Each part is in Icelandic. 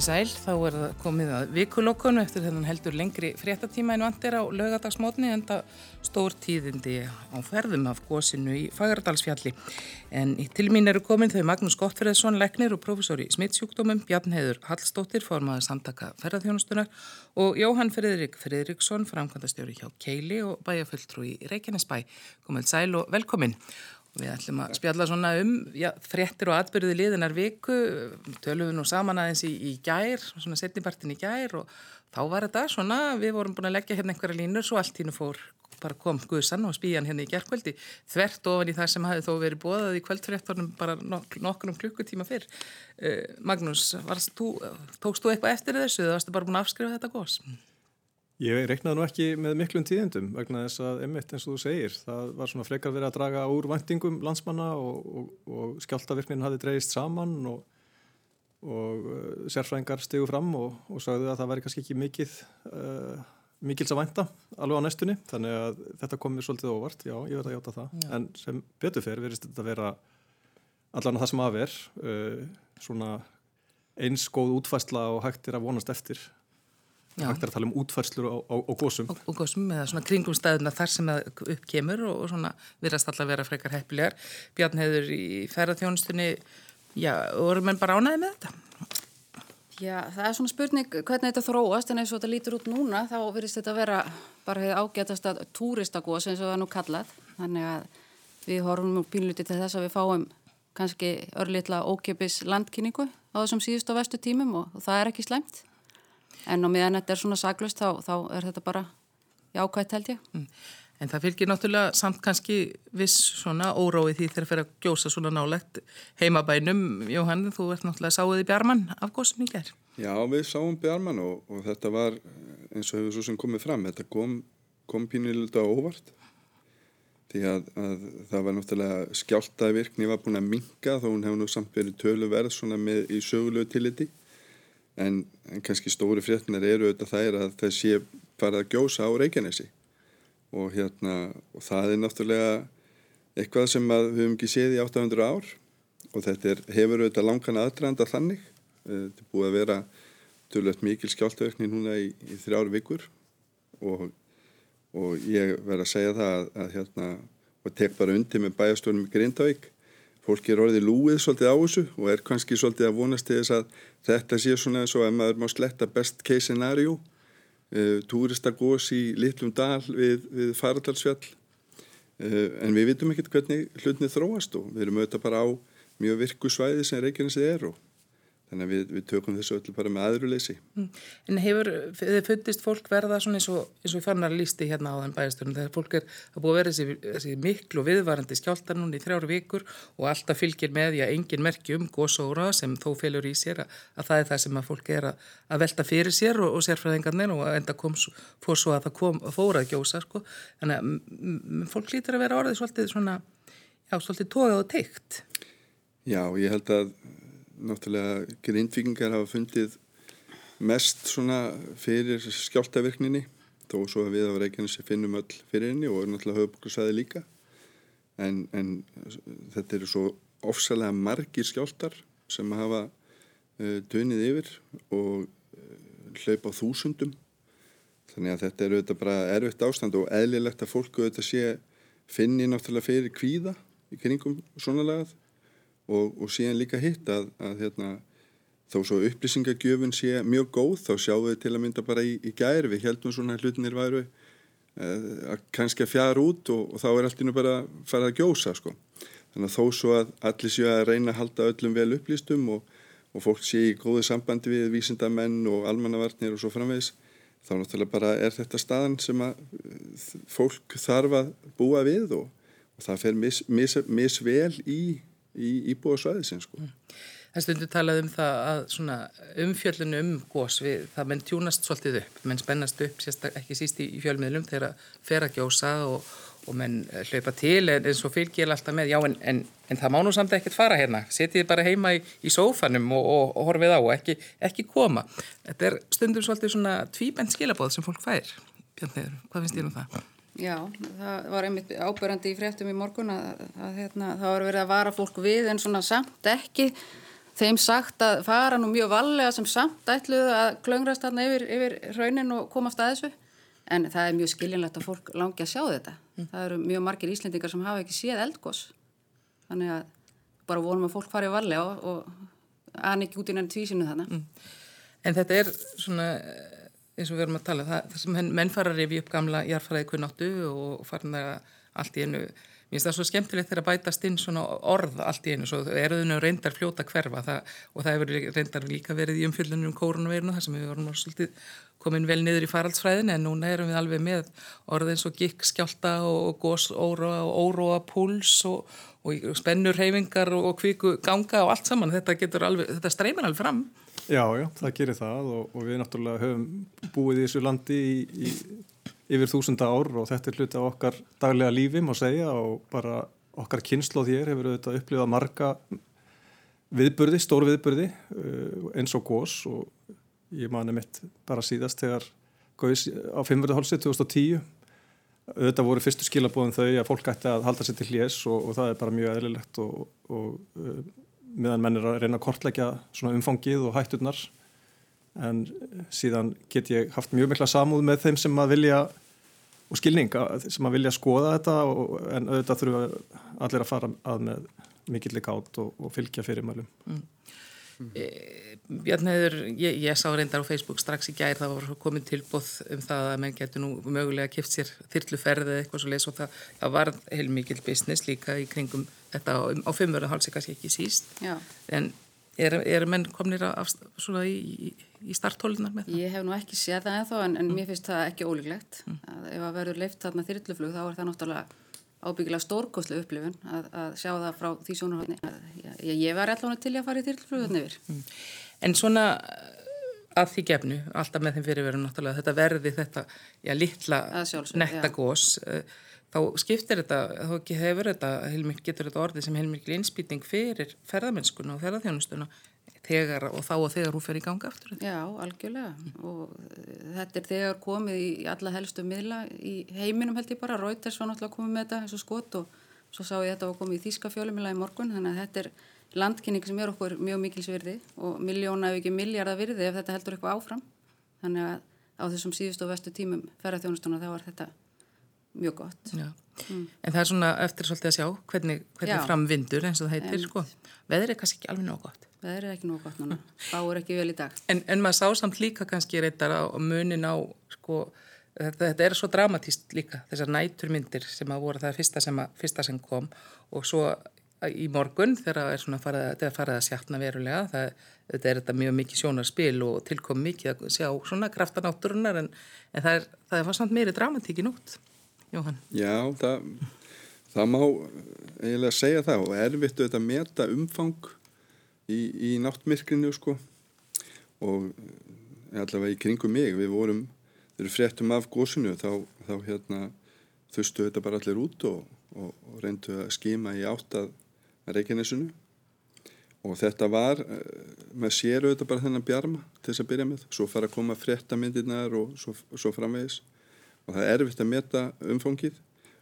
í sæl, þá er það komið að vikulokonu eftir þennan heldur lengri fréttatíma en vandir á lögadagsmótni en það stór tíðindi á ferðum af gósinu í Fagardalsfjalli. En til mín eru komin þau Magnús Gottfriðsson, leknir og profesor í smittsjúkdómum, Bjarn Heiður Hallstóttir, formaður samtaka ferðarþjónustunar og Jóhann Friðrik Friðriksson, framkvæmdastjóri hjá Keili og bæjafulltrú í Reykjanesbæ. Komið sæl og velkomin. Við ætlum að spjalla svona um já, fréttir og atbyrði liðinar viku, tölum við nú saman aðeins í, í gær, svona setnipartin í gær og þá var þetta svona, við vorum búin að leggja hérna einhverja línur svo allt hínu fór, bara kom Guðsann og spíjan hérna í gerðkvöldi, þvert ofan í það sem hafi þó verið bóðað í kvöldfréttornum bara nok nokkur um klukkutíma fyrr. Uh, Magnús, varst þú, tókst þú eitthvað eftir þessu eða varstu bara búin að afskrifa þetta gós? Ég reiknaði nú ekki með miklum tíðendum vegna þess að emitt eins og þú segir það var svona frekar verið að draga úr vendingum landsmanna og, og, og skjáltavirknin hafi dreyist saman og, og uh, sérfræðingar stegu fram og sagðu að það væri kannski ekki mikið uh, mikils að vænta alveg á næstunni. Þannig að þetta komið svolítið óvart, já ég verði að hjáta það. Já. en sem betur fer verist þetta að vera allan að það sem að ver uh, svona eins góð útfæsla og hægt er að vonast eftir hægt er að tala um útfærslur á, á, á gósum og, og gósum eða svona kringum staðuna þar sem það upp kemur og, og svona virðast alltaf vera frekar heppilegar. Bjarn hefur í ferðarþjónustunni já, voru menn bara ánaði með þetta? Já, það er svona spurning hvernig þetta þróast en eins og þetta lítur út núna þá verðist þetta vera bara ágætast að túristagós eins og það er nú kallað. Þannig að við horfum pínluti til þess að við fáum kannski örlittla ókjöpis landkynningu á þessum síðust og vestu tímum og, og það er ekki slæmt en á meðan þetta er svona saglust þá, þá er þetta bara jákvægt held ég. Mm. En það fylgir náttúrulega samt kannski viss svona óróið því þegar það fer að gjósa svona nálegt heimabænum. Jóhann, þú ert náttúrulega sáðið Bjarmann af góðsum í gerð. Já, við sáum Bjarmann og, og þetta var eins og hefur svo sem komið fram. Þetta kom, kom pínilega óvart því að, að það var náttúrulega skjáltaði virkni var búin að minga þó hún hefur nú samt verið töluverð svona með í sögulegu tilliti en, en kannski stóri fréttinar eru auðvitað þær að það sé farið að gjósa á Reykjanesi. Og hérna og það er náttúrulega eitthvað sem við höfum ekki séð í 800 ár. Og þetta er, hefur auðvitað langan aðdraðanda þannig. Eh, þetta er búið að vera tölvöld mikil skjáltaukni núna í, í þrjáru vikur. Og, og ég verð að segja það að, að hérna og tek bara undir með bæjastofnum í Grindavík fólk er orðið lúið svolítið á þessu og er kannski svolítið að vonast til þess að þetta sé svona eins og að maður má sletta best case scenario uh, túristagós í litlum dal við, við faradalsfjall uh, en við vitum ekkert hvernig hlutnið þróast og við erum auðvitað bara á mjög virku svæði sem Reykjanesið er og Þannig að við, við tökum þessu öllu bara með aðruleysi. Mm. En hefur þið fundist fólk verða svona eins og, eins og fannar lísti hérna á þenn bæðistörum þegar fólk er að búið að vera þessi, þessi miklu viðvarandi skjáltar núni í þrjáru vikur og alltaf fylgir með því að engin merki um góðsóra sem þó fylgur í sér að, að það er það sem að fólk er að, að velta fyrir sér og, og sérfræðingarnir og enda kom fór svo að það kom, fór að gjósa sko. Þannig að fólk lítur að vera orðið svolítið svona, já, svolítið. Já, ég held að náttúrulega grindvikingar hafa fundið mest svona fyrir skjáltaverkninni þó svo að við á Reykjanesi finnum öll fyrir henni og náttúrulega höfbúkarsæði líka. En, en þetta eru svo ofsalega margir skjáltar sem hafa uh, dönið yfir og uh, hlaupa á þúsundum. Þannig að þetta eru þetta bara erfitt ástand og eðlilegt að fólku þetta sé finni náttúrulega fyrir kvíða í kringum svona lagað og, og síðan líka hitt að, að hérna, þó svo upplýsingagjöfun sé mjög góð þá sjáum við til að mynda bara í, í gæri við heldum svona hlutinir væru eh, að kannski að fjara út og, og þá er allt innu bara að fara að gjósa sko. þannig að þó svo að allir séu að reyna að halda öllum vel upplýstum og, og fólk sé í góðu sambandi við vísindamenn og almannavarnir og svo framvegs þá náttúrulega bara er þetta staðan sem að fólk þarf að búa við og það fer misvel mis, mis í í íbúa svæðisins sko. Mm. Það stundur talað um það að umfjöllinu um gós við, það menn tjúnast svolítið upp, menn spennast upp ekki síst í, fjölmiðlum þegar fer að gjósa og, og menn eh, hlaupa til en, en svo fylgjir alltaf með já en, en, en það má nú samt ekkert fara hérna setið bara heima í, í sófanum og, og, og horfið á og ekki, ekki koma þetta er stundum svolítið svona tvíbent skilabóð sem fólk fær Bjarniður, hvað finnst þér um það? Já, það var einmitt ábyrjandi í fréttum í morgun að, að hérna, það var verið að vara fólk við en svona samt ekki þeim sagt að fara nú mjög vallega sem samt ætluðu að klöngrast þarna yfir, yfir raunin og komast að þessu en það er mjög skiljanlegt að fólk langi að sjá þetta. Mm. Það eru mjög margir íslendingar sem hafa ekki séð eldgós þannig að bara vonum að fólk fari vallega og, og aðan ekki út í nefn tvísinu þannig. Mm. En þetta er svona eins og við erum að tala, það, það sem menn fara að revi upp gamla jarfæraði kunnáttu og farin að allt í einu Mér finnst það svo skemmtilegt þegar bætast inn svona orð allt í einu, svo eruðinu reyndar fljóta hverfa það, og það hefur reyndar líka verið í umfjöldunum um kórunverinu þar sem við vorum svolítið komin vel niður í faraldsfræðinu en núna erum við alveg með orð eins og gikk, skjálta og gósóra og óróa púls og, og spennur reyfingar og kvíku ganga og allt saman, þetta alveg, þetta streymir alveg fram. Já, já, það gerir það og, og við náttúrulega höfum búið í þessu landi í, í yfir þúsunda ár og þetta er hluti á okkar daglega lífi má segja og bara okkar kynnslóð hér hefur auðvitað upplifað marga viðburði, stór viðburði uh, eins og gós og ég mani mitt bara síðast þegar góðis á 5. hálsið 2010 auðvitað voru fyrstu skilabóðum þau að fólk ætti að halda sér til hljés og, og það er bara mjög eðlilegt og, og uh, meðan menn er að reyna að kortleggja svona umfangið og hætturnar en síðan get ég haft mjög mikla samúð með þeim sem að vilja og skilninga sem að vilja skoða þetta og, en auðvitað þurfa allir að fara að með mikillig átt og, og fylgja fyrirmælum mm. Mm. e, Bjarniður, ég, ég sá reyndar á Facebook strax í gær það var komin tilbúð um það að menn getur nú mögulega kipt sér þyrluferði eða eitthvað svo leiðs og það, það var heilmikil business líka í kringum þetta á, á fimmöru hálsi kannski ekki síst Já. en er, er menn komnir af svona í, í starthólunar með það? Ég hef nú ekki séð það ennþá en, en mm. mér finnst það ekki ólíklegt mm. að ef að verður leift þarna þyrlluflug þá er það náttúrulega ábyggilega stórkoslu upplifun að, að sjá það frá því sjónarhóðni ég, ég var allavega til að fara í þyrlluflug þarna yfir. Mm. En svona að því gefnu, alltaf með þeim fyrirveru náttúrulega þetta verði þetta já, litla nettagós eh, þá skiptir þetta, þá hefur þetta getur þetta orði sem heilmikið innspýting fyrir ferðamennskuna og ferðarþjónustuna þegar og þá og þegar hún fer í ganga aftur. Já, algjörlega. Og þetta er þegar komið í alla helstu miðla í heiminum held ég bara, Reuters var náttúrulega komið með þetta eins og skot og svo sá ég þetta var komið í Þíska fjölumila í morgun. Þannig að þetta er landkynning sem er okkur mjög mikilsvirði og miljóna ef ekki miljardar virði ef þetta heldur eitthvað áfram. Þannig að á þessum síðust og vestu tímum ferðarþjónustuna þá var þetta mjög gott. Mm. En það er svona eftir svolítið að sjá hvernig, hvernig framvindur eins og það heitir sko. Veður er kannski ekki alveg nóg gott. Það er ekki nú gott núna, báur ekki vel í dag. En, en maður sá samt líka kannski reyndar á munin á, sko, þetta, þetta er svo dramatíst líka, þessar næturmyndir sem að voru það fyrsta sem, að, fyrsta sem kom og svo í morgun þegar er svona farið, að sjatna verulega, það, þetta er þetta mjög mikið sjónarspil og tilkom mikið að sjá svona kraftanátturunar en, en það er, það er fast samt meiri dramatíki nút, Jóhann. Já, það, það má eiginlega segja það og erfitt auðvitað að meta umfang í, í náttmirkrinu sko. Og eh, allavega í kringum mig við vorum, þegar við fréttum af góðsunu þá, þá hérna þustu þetta bara allir út og, og, og reyndu að skima í átt að Reykjanesunu og þetta var eh, með sér auðvitað bara þennan bjarma til þess að byrja með, svo fara að koma fréttamindirnar og svo, svo framvegis og það er erfitt að meta umfóngið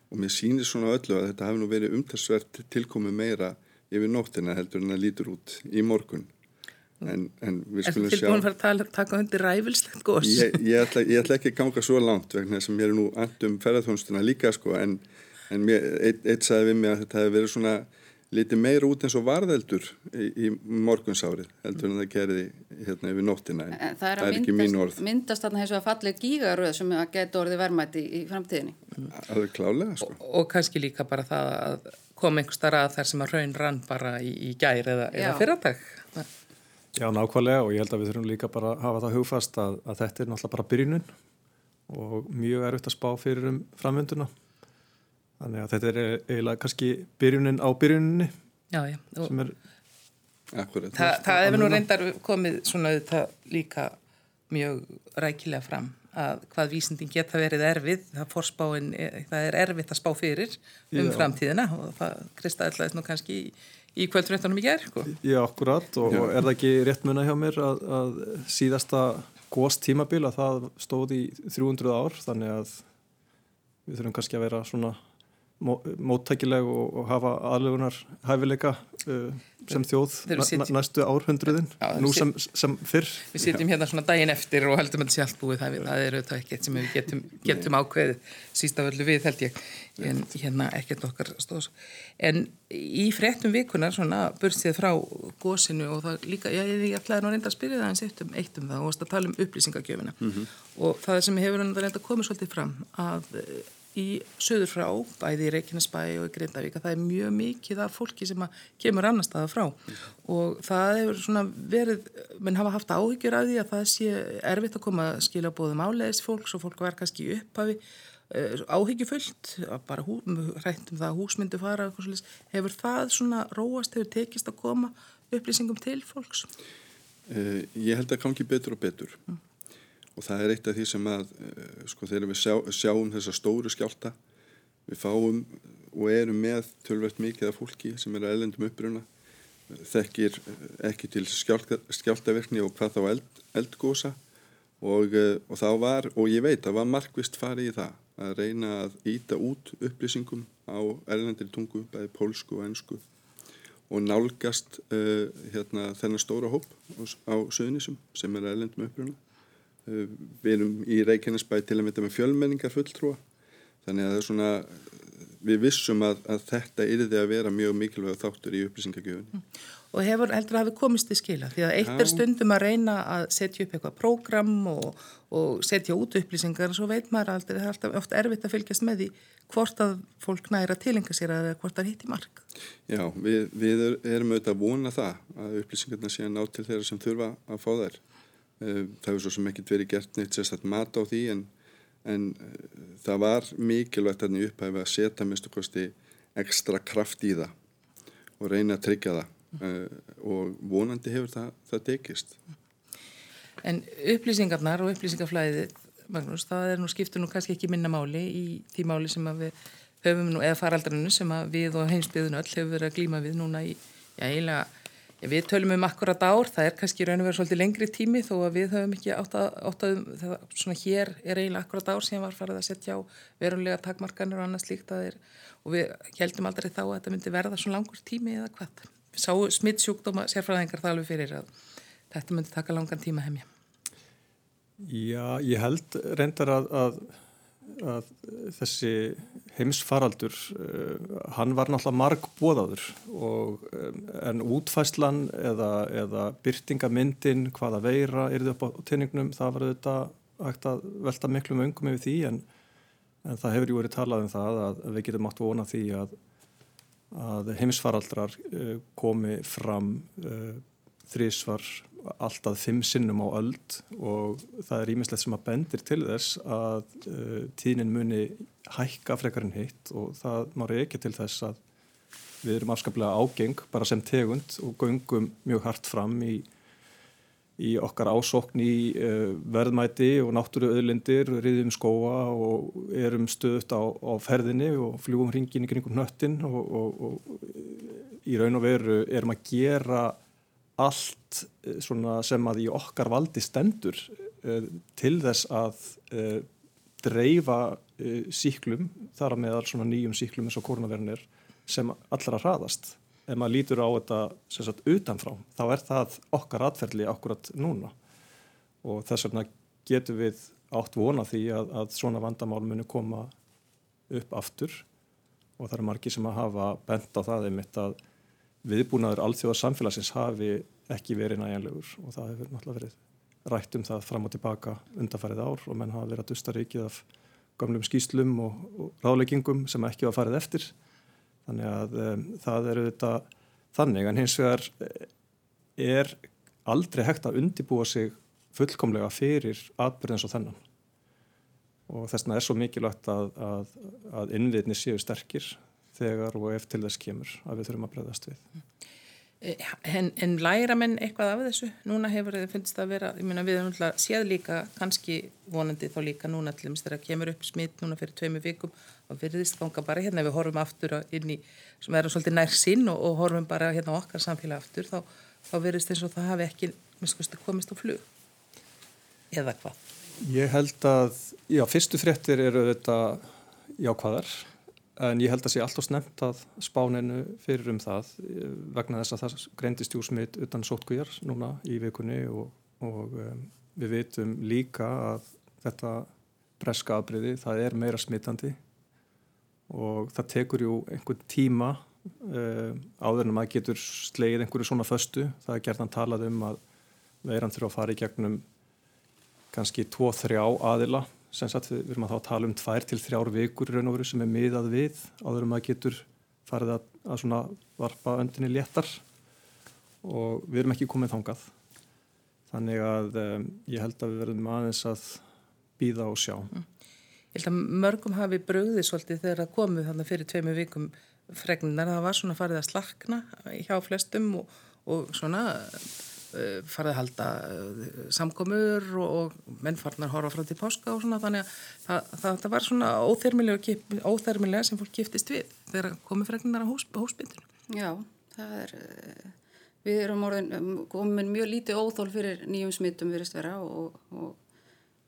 og mér sýnir svona öllu að þetta hafi nú verið umtalsvert tilkomi meira yfir nóttina heldur en það lítur út í morgun. En, en við skulum sjá Er þið tilbúin að fara að taka undir ræfilslegt gós? Ég, ég, ætla, ég ætla ekki að ganga svo langt vegna þess að mér er nú andum ferðarþjónstuna líka sko en, en eitt, eitt sagði við mig að þetta hefði verið svona litið meira út eins og varðeldur í, í morgunsárið heldur en það gerði hérna yfir nóttina. En, en það er, það er ekki mín orð. myndast þarna þessu að fallið gígaröð sem að geta orðið verðmætti í, í framtíðinni. Það er klálega sko. Og, og kannski líka bara það að kom einhver starra að þær sem að raun rann bara í, í gæri eða, eða fyrradag. Já, nákvæmlega og ég held að við þurfum líka bara að hafa það hugfast að, að þetta er náttúrulega bara byrjunum og mjög erfitt að spá fyrir um framvönduna. Þannig að þetta er eiginlega kannski byrjunin á byrjuninni. Já, já. Er, Akkurat, Þa, það hefur nú reyndar komið svona þetta líka mjög rækilega fram að hvað vísindin geta verið erfið, það, fórspáin, það er erfitt að spá fyrir um Já. framtíðina og það kristaðillaðist nú kannski í, í kvöldfréttunum í gerð. Sko. Já, akkurat og Já. er það ekki rétt munna hjá mér að, að síðasta góst tímabil að það stóð í 300 ár þannig að við þurfum kannski að vera svona móttækileg og, og hafa aðlugunar hæfileika uh, sem þjóð sitjum, næstu árhundruðin, já, nú sem, sem fyrr. Við sitjum hérna svona daginn eftir og heldum að þetta sé allt búið, það, það er auðvitað ekkert sem við getum, getum ákveðið sístaföldu við held ég, en hérna ekkert okkar stóðs. En í frettum vikuna svona börstið frá gósinu og það líka, já ég ætlaði nú reynda að spyrja það eins eitt um, eitt um það og að tala um upplýsingagjöfina mm -hmm. og það sem hefur reynda komið svolítið fram að í söður frá, bæði í Reykjanesbæ og í Grindavík að það er mjög mikið af fólki sem kemur annar staða frá og það hefur svona verið, menn hafa haft áhyggjur af því að það sé erfitt að koma að skilja bóðum áleiðis fólks og fólk verð kannski upphafi uh, áhyggjufullt, bara hú, rættum það að húsmyndu fara, hefur það svona róast, hefur tekist að koma upplýsingum til fólks? Uh, ég held að kanski betur og betur. Mm og það er eitt af því sem að eh, sko þegar við sjá, sjáum þessa stóru skjálta við fáum og erum með tölvert mikið af fólki sem er að ellendum uppruna þekkir eh, ekki til skjálta, skjáltaverkni og hvað þá eld, eldgósa og, eh, og þá var, og ég veit að var markvist farið í það að reyna að íta út upplýsingum á erlendir tungu, bæði pólsku og ennsku og nálgast uh, hérna, þennan stóra hóp á söðunisum sem er erlendum uppruna við erum í Reykjanesbæ til að mynda með fjölmenningar fulltrúa þannig að er svona við vissum að, að þetta yrði að vera mjög mikilvæg þáttur í upplýsingagjöfunni. Mm. Og hefur heldur að hafi komist í skila því að eitt er stundum að reyna að setja upp eitthvað prógram og, og setja út upplýsingar og svo veit maður aldrei, það er alltaf ofta erfitt að fylgjast með því hvort að fólk næra tilenga sér að hvort það hitti mark. Já, við, við erum auðvitað að vona það að upplýsingarna sé að ná til þeirra sem þurfa að fá þær. Eh, það hefur svo sem ekkert verið gert neitt sérstaklega mat á því en, en eh, það var mikilvægt að nýja upphæfi að setja minnstu kosti ekstra kraft í það og reyna að tryggja það uh, og vonandi hefur það, það tekist. En upplýsingarnar og upplýsingarflæðið, Magnús, það er nú skiptur nú kannski ekki minna máli í því máli sem við höfum nú, eða faraldrarinu sem við og heimsbyðun öll hefur verið að glíma við núna í, já, eiginlega Við tölum um akkurat ár, það er kannski raun og verið svolítið lengri tími þó að við höfum ekki átt að, átt að það, svona hér er eiginlega akkurat ár sem var farið að setja á verulega takmarkanir og annað slíkt að þeir og við heldum aldrei þá að þetta myndi verða svona langur tími eða hvað. Við sáum smittsjúkdóma sérfræðingar það alveg fyrir að þetta myndi taka langan tíma heimja. Já, ég held reyndar að, að að þessi heimsfaraldur uh, hann var náttúrulega marg bóðaður um, en útfæslan eða, eða byrtingamyndin hvaða veira er þið upp á teiningnum það var auðvitað hægt að velta miklu möngum yfir því en, en það hefur jú verið talað um það að við getum átt vona því að, að heimsfaraldrar uh, komi fram þrísvar alltaf fimm sinnum á öld og það er ímislegt sem að bendir til þess að uh, tíðnin muni hækka frekarinn hitt og það má reykja til þess að við erum afskaplega ágeng bara sem tegund og göngum mjög hart fram í, í okkar ásokn í uh, verðmæti og náttúru öðlindir, riðjum skóa og erum stöðut á, á ferðinni og fljúum hringin í kringum nöttin og, og, og í raun og veru erum að gera allt eh, sem að í okkar valdi stendur uh, til þess að uh, dreifa síklum, þar að meðal nýjum síklum eins og koronavirnir sem allra hraðast. Ef maður lítur á þetta sagt utanfrá, þá er það okkar atferðli akkurat núna og þess vegna getur við átt vona því að, að svona vandamál muni koma upp aftur og það er margi sem að hafa bent á það einmitt að viðbúnaður alþjóðar samfélagsins hafi ekki verið næjanlegur og það hefur náttúrulega verið rætt um það fram og tilbaka undanfarið ár og menn hafa verið að dusta reikið af gamlum skýslum og, og ráðleggingum sem ekki var farið eftir. Þannig að um, það eru þetta þannig. En hins vegar eh, er aldrei hægt að undibúa sig fullkomlega fyrir atbyrðins og þennan. Og þess vegna er svo mikilvægt að, að, að innviðni séu sterkir þegar og ef til þess kemur að við þurfum að breyðast við. Eh, en, en læra menn eitthvað af þessu? Núna hefur þið finnst að vera, ég meina við erum alltaf séð líka, kannski vonandi þá líka núna til þess að kemur upp smitt núna fyrir tveimu vikum og virðist ganga bara hérna við horfum aftur inn í, sem er svolítið nær sinn og, og horfum bara hérna okkar samfélag aftur, þá, þá virðist eins og það hafi ekki miskusti komist á flug. Eða hvað? Ég held að, já, fyrstu fréttir eru þetta jákvæðar en ég held að sé alltaf snemt að spáninu fyrir um það eh, vegna þess að það greindist júsmit utan sótkvíjar núna í vikunni og, og um, við veitum líka að þetta breska afbreyði, það er meira smittandi og það tekur jú einhvern tíma uh, áður en maður getur sleið einhverju svona föstu, það er gerðan talað um að veiran þurfa að fara í gegnum kannski 2-3 aðila sem sagt við, erum að þá tala um 2-3 vikur raun og veru sem er miðað við áður en maður getur farið að, að svona varpa öndinni léttar. Og við erum ekki komið þangað. Þannig að um, ég held að við verðum aðeins að býða og sjá. Mm. Ég held að mörgum hafi bröðið svolítið þegar það komið þannig fyrir tveimu vikum fregnunar, það var svona farið að slakna hjá flestum og, og svona farið að halda uh, samkomur og, og mennfarnar horfa frá til páska og svona þannig að það, það, það var svona óþermilega, óþermilega sem fólk kiftist við þegar komið fregnunar á hósbyndinu. Já, það er, uh, við erum orðin, komin mjög lítið óþól fyrir nýjum smittum virðist vera og, og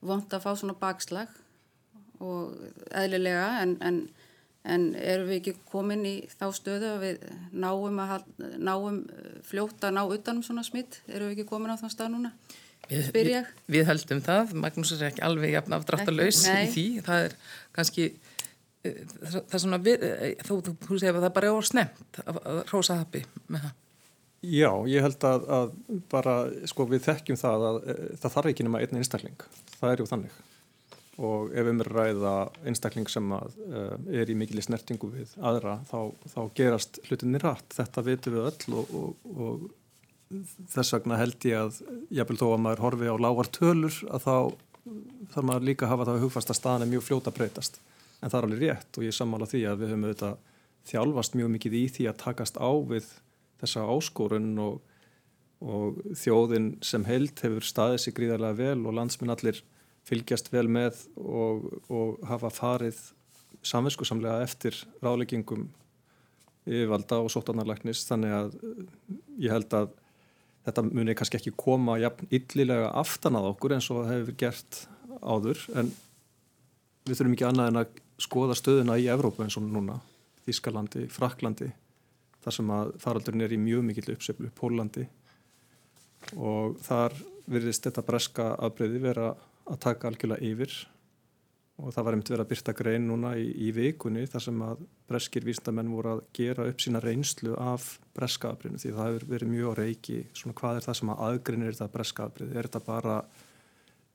vond að fá svona bakslag og eðlilega en, en, en erum við ekki komin í þá stöðu að við náum, að, náum fljótt að ná utanum svona smitt, erum við ekki komin á þann stað núna? Við, við höldum það, Magnús er ekki alveg jafn afdráttalauðs í því, það er kannski eh, það er svona, við, eh, þú, þú, þú segir að það bara er orðsnemt að rosa happi með það. Já, ég held að, að bara, sko, við þekkjum það að, að eh, það þarf ekki nema einn einstakling. Það er ju þannig og ef við mér ræða einstakling sem að, uh, er í mikil snertingu við aðra þá, þá gerast hlutinni rætt, þetta veitum við öll og, og, og þess vegna held ég að jáfnvel þó að maður horfi á lágar tölur að þá þarf maður líka að hafa það að hugfast að staðan er mjög fljóta breytast. En það er alveg rétt og ég sammála því að við höfum auðvitað þjálfast mjög mikið í því að takast á við þessa áskorun og, og þjóðin sem held hefur staðið sig gríðarlega vel og landsminn allir fylgjast vel með og, og hafa farið samvinskusamlega eftir ráleggingum yfirvalda og sótarnarlæknis þannig að eh, ég held að þetta muni kannski ekki koma jafn yllilega aftan að okkur eins og hefur gert áður. En við þurfum ekki annað en að skoða stöðuna í Evrópu eins og núna. Þískalandi, Fraklandi þar sem að faraldurinn er í mjög mikill uppseflu, Pólandi og þar virðist þetta breska afbreyði vera að taka algjörlega yfir. Og það var einmitt verið að byrta grein núna í, í vikunni þar sem að breskir vísndamenn voru að gera upp sína reynslu af breskaafbrinu því það hefur verið mjög á reiki svona hvað er það sem að aðgrinir þetta breskaafbrið, er þetta bara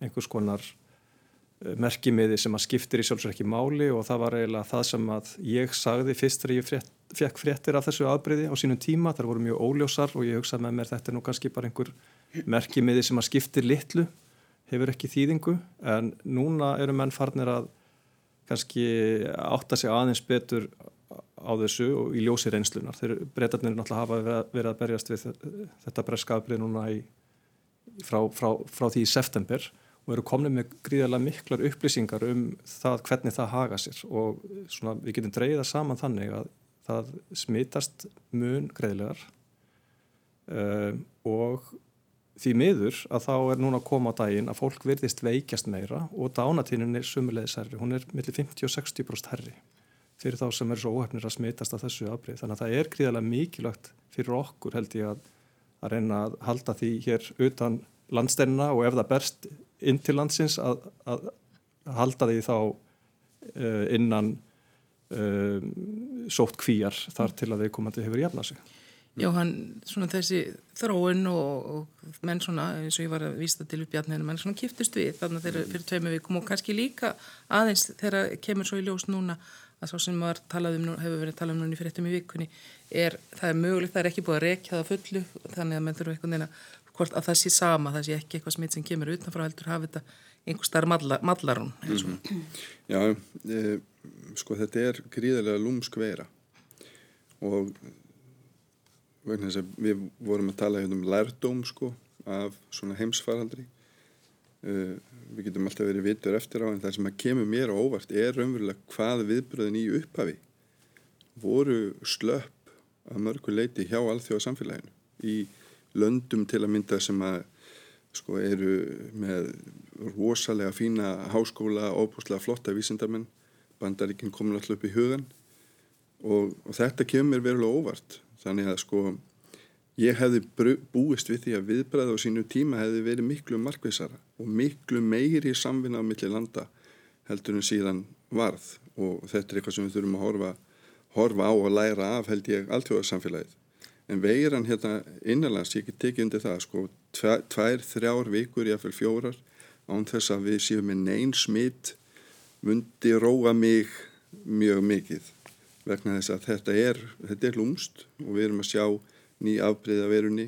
einhvers konar eh, merkimiði sem að skiptir í sjálfsvegar ekki máli? Og það var eiginlega það sem að ég sagði fyrst þegar ég frétt, fekk fréttir af þessu afbriði á sínum tíma, það voru mjög óljósar og ég hugsaði með mér þetta er nú kannski bara einhver merkimiði sem að skiptir litlu hefur ekki þýðingu en núna eru menn farnir að kannski átta sig aðeins betur á þessu og í ljósi reynslunar. Þeir breytarnir náttúrulega hafa verið að berjast við þetta breskaflið núna í, frá, frá, frá því í september og eru komnið með gríðarlega miklar upplýsingar um það hvernig það haga sér og svona, við getum dreyða saman þannig að það smitast mun greiðlegar um, og því miður að þá er núna að koma á daginn að fólk virðist veikjast meira og dánatínin er sumulegis herri, hún er millir 50-60% herri fyrir þá sem er svo óhefnir að smitast að þessu afbreyð. Þannig að það er gríðarlega mikilvægt fyrir okkur held ég að, að reyna að halda því hér utan landsteinina og ef það berst inn til landsins að, að halda því þá uh, innan uh, sótt kvíjar þar til að við komandi hefur jafnað sig. Já, hann, svona þessi þróun og, og menn svona, eins og ég var að vísta til uppjarninu, menn svona kiftust við þarna þegar fyrir tveimu vikum og kannski líka aðeins þegar kemur svo í ljós núna að svo sem var talað um, hefur verið talað um núna í fyrirtum í vikunni, er, það er mögulegt, það er ekki búið að rekja það fullu, þannig að menn þurfa einhvern veginn að, hvort að það sé sama, það sé ekki eitthvað smitt sem kemur utanfrá heldur, hafi þetta einhver starf mallarún. Mm -hmm. Já, e, sko þetta er gríðarlega lúmsk vera og við vorum að tala hérna um lærdóm sko af svona heimsfaraldri. Uh, við getum alltaf verið vitur eftir á en það sem að kemur mér á óvart er raunverulega hvað viðbröðin í upphafi voru slöpp að mörgu leiti hjá alþjóða samfélaginu í löndum til að mynda sem að sko eru með rosalega fína háskóla, óbúslega flotta vísindarmenn bandaríkinn komin alltaf upp í hugan og, og þetta kemur verulega óvart þannig að sko ég hefði búist við því að viðbræða á sínu tíma hefði verið miklu markvisara og miklu meiri samvinna á milli landa heldur en síðan varð. Og þetta er eitthvað sem við þurfum að horfa, horfa á og læra af held ég alltjóðarsamfélagið en veiran hérna innanlands, ég get tekið undir það sko, tvær, þrjár vikur, jáfnveil fjórar án þess að við séum með neyn smitt mundi róa mig mjög mikið vegna þess að þetta er, þetta er lúmst og við erum að sjá ný afbreyða verunni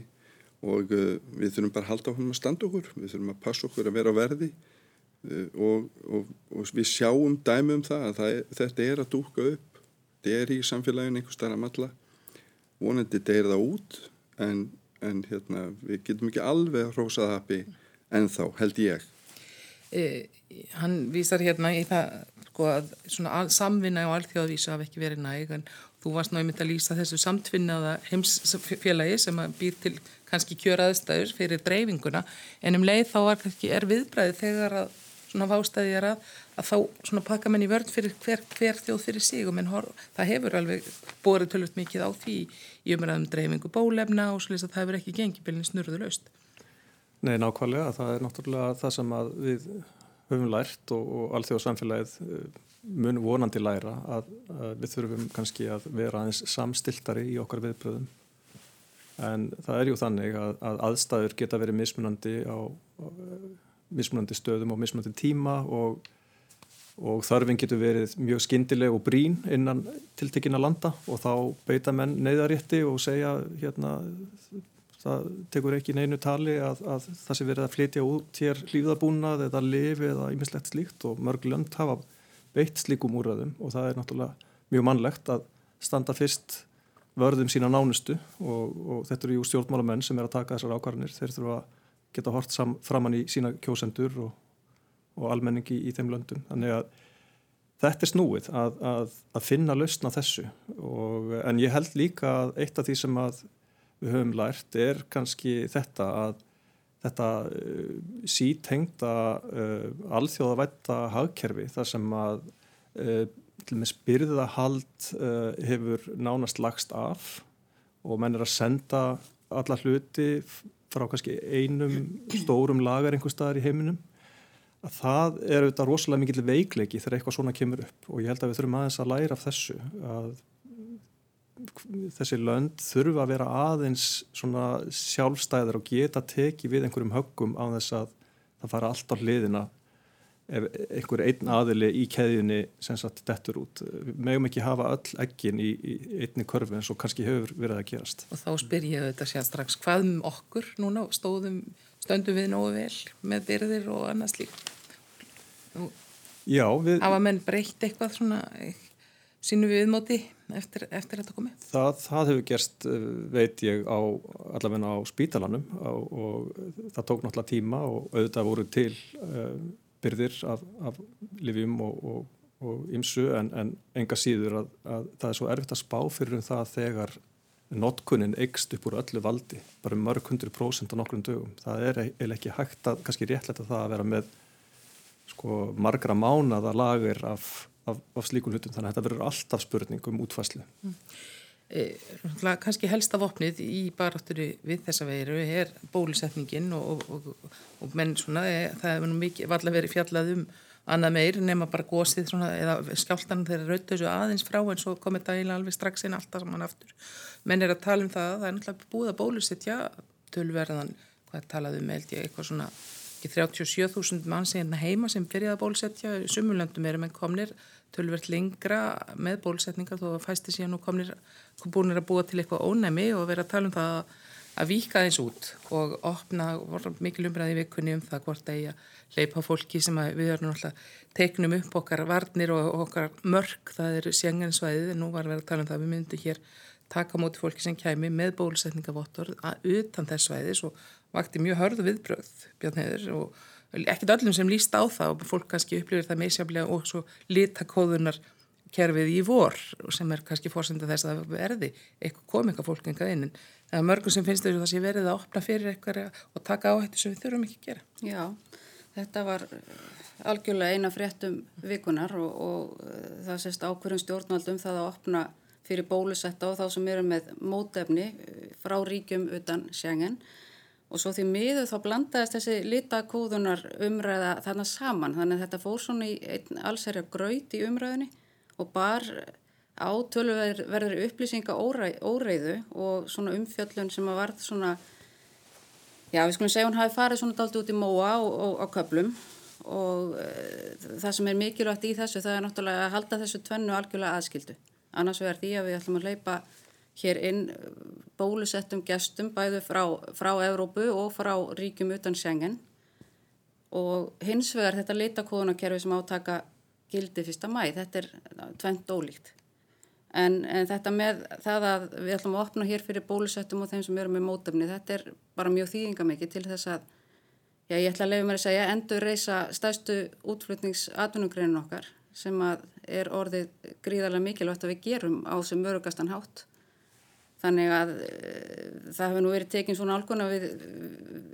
og uh, við þurfum bara að halda okkur að standa okkur, við þurfum að passa okkur að vera á verði uh, og, og, og við sjáum dæmi um það að það er, þetta er að dúka upp, þetta er í samfélaginu einhver starf að matla vonandi deyir það út en, en hérna, við getum ekki alveg hrósað hafi en þá held ég Hann vísar hérna í það sko, að samvinna og alþjóðavísa hafi ekki verið næg en þú varst náttúrulega að lýsa þessu samtvinnaða heimsfélagi sem býr til kannski kjöraðstæður fyrir dreifinguna en um leið þá er, er viðbræði þegar að svona vástæði er að, að þá svona pakka menn í vörn fyrir hver, hver þjóð fyrir sig og menn hor, það hefur alveg borðið tölvöld mikið á því í umræðum dreifingu bólefna og svolítið að það hefur ekki gengið bylni snurðu löst. Nei, nákvæmlega, það er náttúrulega það sem við höfum lært og, og allþjóðsamfélagið eh, mun vonandi læra að, að við þurfum kannski að vera aðeins samstiltari í okkar viðbröðum en það er jú þannig að, að aðstæður geta verið mismunandi á, á mismunandi stöðum og mismunandi tíma og, og þarfinn getur verið mjög skindileg og brín innan tiltekina landa og þá beita menn neyðarétti og segja hérna það tekur ekki neinu tali að, að það sé verið að flytja út hér lífðabúnað eða lifi eða ýmislegt slíkt og mörg lönd hafa beitt slíkum úröðum og það er náttúrulega mjög mannlegt að standa fyrst vörðum sína nánustu og, og þetta eru jú stjórnmálamenn sem er að taka þessar ákvarðanir þeir þurfa að geta hort framann í sína kjósendur og, og almenningi í þeim löndum. Þannig að þetta er snúið að, að, að finna lausna þessu og, en ég held líka að eitt af því sem við höfum lært er kannski þetta að þetta uh, sítengta uh, alþjóðavætta hagkerfi þar sem að uh, spyrðahald uh, hefur nánast lagst af og menn er að senda alla hluti frá kannski einum stórum lagar einhver staðar í heiminum að það er auðvitað rosalega mikil veikleiki þegar eitthvað svona kemur upp og ég held að við þurfum aðeins að læra af þessu að þessi lönd þurfa að vera aðeins svona sjálfstæðar og geta teki við einhverjum höggum á þess að það fara allt á hliðina ef einhver einn aðili í keðjunni sem sagt dettur út. Við mögum ekki hafa öll ekkin í, í einni körfi eins og kannski hefur verið að gerast. Og þá spyr ég þetta sér strax, hvað um okkur núna stóðum, stöndum við nógu vel með byrðir og annars lík? Já, við... Hafa menn breytt eitthvað svona sínu viðmóti eftir, eftir þetta komið? Það, það hefur gerst, eh, veit ég, á, allavegna á spítalanum og, og það tók náttúrulega tíma og auðvitað voru til uh, byrðir af, af livjum og ymsu en, en enga síður að, að það er svo erfitt að spá fyrir um það þegar notkunnin eikst upp úr öllu valdi, bara mörg hundru prósent á nokkrum dögum. Það er eiginlega ekki hægt að, kannski réttlega það að vera með sko margra mánada lagir af, af, af slíkun hlutum, þannig að þetta verður alltaf spurning um útfæslu. Mm. E, kannski helsta vopnið í barátturu við þessa veiru er bólusetningin og, og, og, og menn svona, e, það hefur nú mikið valla verið fjallað um annað meir nema bara gósið svona, eða skjáltan þeirra rautu þessu aðeins frá en svo komið það eiginlega alveg strax inn alltaf saman aftur. Menn er að tala um það það er náttúrulega búið að bólusetja tölverðan, hvað talaðu um held ég eitthvað svona, ekki 37.000 mann sem heima sem byrjaði að bólusetja sumulöndum erum en komnir tölvert lengra með bólusetningar þó að fæsti síðan og komnir búinir að búa til eitthvað ónæmi og vera að tala um það að víka eins út og opna, voru mikil umræði vikunni um það hvort að ég leipa fólki sem við erum alltaf teiknum upp okkar varnir og okkar mörg, það er sjengansvæðið en nú var við að tala um það að við myndum hér taka móti fólki sem kæmi með bólusetningavottor utan þess svæðis og vakti mjög hörðu viðbröð Björn Heður og ekkert öllum sem líst á það og fólk kannski upplifir það meðsjaflega og svo litakóðunar kerfið í vor sem er kannski fórsenda þess að verði eitthvað komika fólk engað inn en mörgum sem finnst þess að það sé verið að opna fyrir eitthvað og taka á þetta sem við þurfum ekki að gera. Já, þetta var algjörlega eina fréttum vikunar og, og það sést ákverðum stjórnvaldum það að opna fyrir bólusetta og þá sem eru með mótefni eh, frá ríkjum utan sjengen og svo því miður þá blandaðist þessi litakóðunar umræða þarna saman. Þannig að þetta fór svona í einn allsherja graut í umræðinni og bar á tölverður upplýsinga óreiðu og svona umfjöllun sem að varð svona já við skulum segja hún hafi farið svona daldi út í móa á köplum og e, það sem er mikilvægt í þessu það er náttúrulega að halda þessu tvennu algjörlega aðskildu. Annars verður því að við ætlum að leipa hér inn bólusettum gestum bæðu frá, frá Evrópu og frá ríkjum utan Schengen og hins vegar þetta litakóðunarkerfi sem átaka gildi fyrsta mæ, þetta er tvent ólíkt. En, en þetta með það að við ætlum að opna hér fyrir bólusettum og þeim sem eru með mótöfni, þetta er bara mjög þýðingamikið til þess að, já ég ætla að lefa mér að segja, endur reysa stæstu útflutningsatvinnugreinin okkar sem að er orðið gríðarlega mikilvægt að við gerum á sem mörugastan hátt Þannig að uh, það hefur nú verið tekinn svona álgun að við,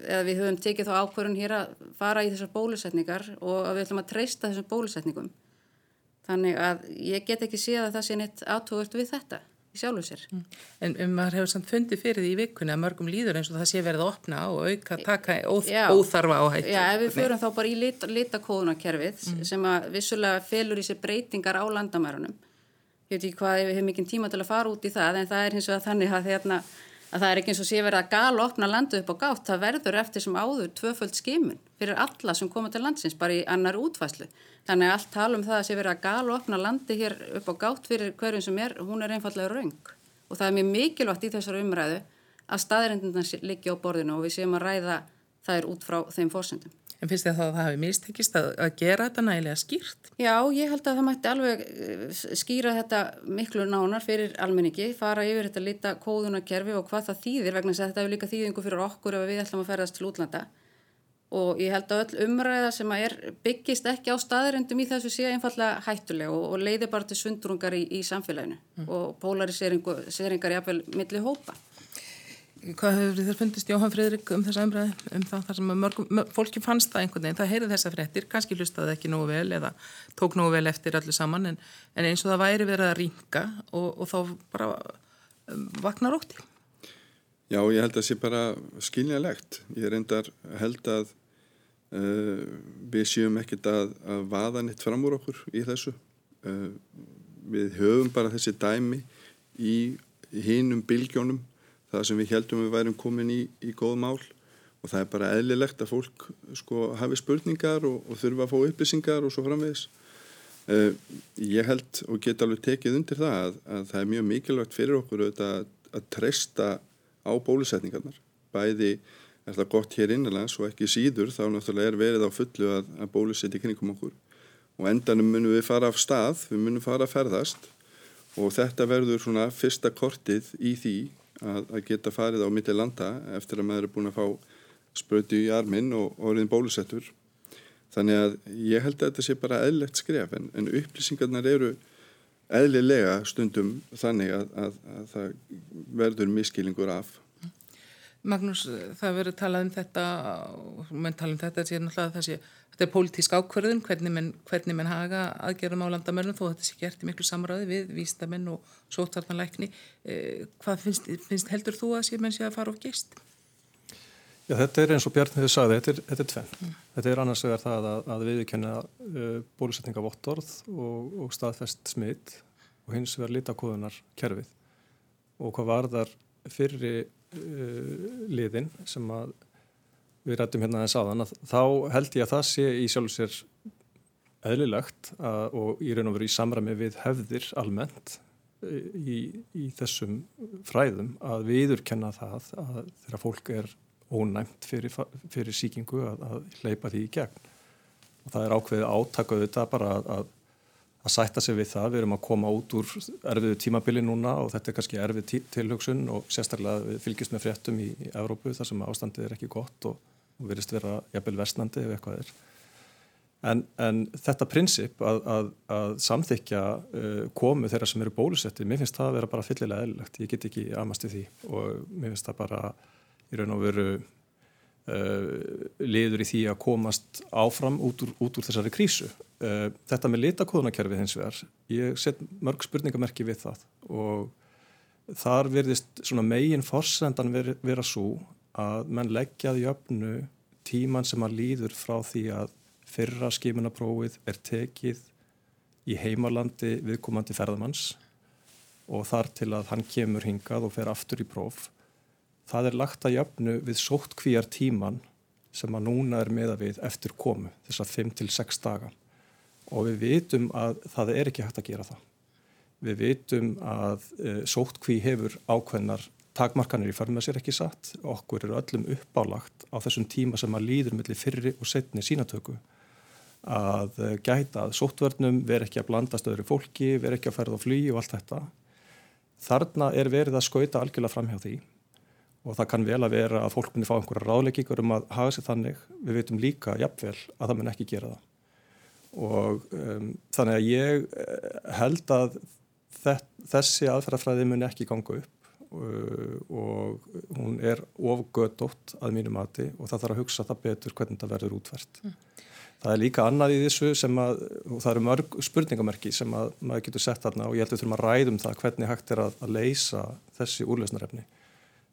eða við höfum tekið þá ákvörðun hér að fara í þessar bólusetningar og að við ætlum að treysta þessum bólusetningum. Þannig að ég get ekki séð að það sé neitt átóðvört við þetta í sjálfu sér. Mm. En um, maður hefur samt fundið fyrir því í vikunni að mörgum líður eins og það sé verið að opna og auka taka óþ, óþarfa áhættu. Já, ef við förum þá bara í lit, litakóðunarkerfið mm. sem að vissulega felur í sér breytingar á landamærunum ég veit ekki hvað, ég hef mikið tíma til að fara út í það en það er hins vegar þannig að, hérna, að það er ekki eins og sé verið að gala opna landu upp á gátt, það verður eftir sem áður tvöföld skimun fyrir alla sem koma til landsins bara í annar útvæslu þannig að allt tala um það að sé verið að gala opna landi hér upp á gátt fyrir hverjum sem er, hún er einfallega raung og það er mjög mikilvægt í þessar umræðu að staðrindinans liggi á borðinu og við séum að ræða þær út frá þeim fórsendum. En finnst þið að það hafi mistekist að, að gera þetta nægilega skýrt? Já, ég held að það mætti alveg eh, skýra þetta miklu nánar fyrir almenningi, fara yfir þetta lita kóðunarkerfi og hvað það þýðir vegna þess að þetta hefur líka þýðingu fyrir okkur ef við ætlum að ferðast til útlanda og ég held að öll umræða sem að er byggist ekki á staðarendum í þessu sé einfallega hættuleg og, og leiði bara til sundrungar í, í samfélaginu mm. og polariseringar jafnvel milli hópa. Hvað hefur þér fundist Jóhann Fridrik um þessa umræði um það þar sem mörgum, fólki fannst það einhvern veginn, það heyrði þessa frettir, kannski hlustaði ekki nógu vel eða tók nógu vel eftir öllu saman en, en eins og það væri verið að ringa og, og þá bara um, vaknar ótti. Já, ég held að það sé bara skiljanlegt. Ég reyndar held að uh, við séum ekkert að, að vaða nitt fram úr okkur í þessu. Uh, við höfum bara þessi dæmi í hinnum bylgjónum það sem við heldum við værum komin í, í góð mál og það er bara eðlilegt að fólk sko hafi spurningar og, og þurfa að fá upplýsingar og svo framvegis. Uh, ég held og get alveg tekið undir það að, að það er mjög mikilvægt fyrir okkur að, að treysta á bólusetningarnar. Bæði er það gott hér innanlands og ekki síður þá náttúrulega er verið á fullu að, að bólusetja kringum okkur og endanum munum við fara af stað, við munum fara að ferðast og þetta verður svona fyrsta kortið í því að, að geta farið á mitti landa eftir að maður er búin að fá sprötu í arminn og orðin bólusettur. Þannig að ég held að þetta sé bara eðlegt skref en, en upplýsingarnar eru eðlilega stundum þannig að, að, að það verður miskilingur af. Magnús, það verður talað um þetta og menn tala um þetta sé, þetta er pólitísk ákverðun hvernig menn, hvernig menn haga aðgerðum á landamörnum þó þetta sé gert í miklu samræði við vístamenn og sótvartanleikni eh, hvað finnst, finnst heldur þú að sé menn sé að fara á gist? Já, þetta er eins og Bjarni hefur sagði, þetta er, þetta er tvenn mm. þetta er annars vegar það að, að viðkenna uh, bólusetningavottorð og, og staðfest smitt og hins vegar litakóðunar kerfið og hvað varðar fyrri uh, liðin sem að við rættum hérna þess aðan að þá held ég að það sé í sjálf sér eðlilegt að, og í raun og veru í samræmi við hefðir almennt uh, í, í þessum fræðum að viðurkenna það að þegar fólk er ónæmt fyrir, fyrir síkingu að, að hleypa því í gegn. Og það er ákveðið átakaðu þetta bara að, að að sætta sig við það. Við erum að koma út úr erfiðu tímabili núna og þetta er kannski erfið tilhugsun og sérstaklega við fylgjast með fréttum í, í Evrópu þar sem ástandið er ekki gott og, og verist vera jafnvel versnandi ef eitthvað er. En, en þetta prinsip að, að, að samþykja uh, komu þeirra sem eru bólusetti, mér finnst það að vera bara fyllilega eðlilegt. Ég get ekki amast í því og mér finnst það bara í raun og veru liður í því að komast áfram út úr, út úr þessari krísu. Uh, þetta með litakóðunakerfið hins vegar, ég set mörg spurningamerki við það og þar verðist megin forsendan vera, vera svo að menn leggjaði jöfnu tíman sem að líður frá því að fyrra skimunaprófið er tekið í heimalandi viðkomandi ferðamanns og þar til að hann kemur hingað og fer aftur í próf. Það er lagt að jöfnu við sótt kvíjar tíman sem að núna er meða við eftir komu, þess að 5-6 daga. Og við vitum að það er ekki hægt að gera það. Við vitum að e, sótt kví hefur ákveðnar takmarkanir í förmið sér ekki satt. Okkur eru öllum uppálagt á þessum tíma sem að líður mellir fyrri og setni sínatöku að e, gæta að sóttvörnum veri ekki að blandast öðru fólki, veri ekki að ferða á flugi og allt þetta Þarna er verið að skauta algjörlega fram hjá því og það kann vel að vera að fólk munir fá einhverja ráðleggingur um að hafa sér þannig. Við veitum líka jafnvel að það mun ekki gera það. Og um, þannig að ég eh, held að þessi aðferðafræði mun ekki ganga upp uh, og hún er ofgöðdótt að mínu mati og það þarf að hugsa það betur hvernig það verður útvært. Mm. Það er líka annað í þessu sem að, og það eru mörg spurningamerki sem að maður getur sett þarna og ég held að við þurfum að ræðum það hvernig hægt er að, að leysa þessi úrleysnarefni.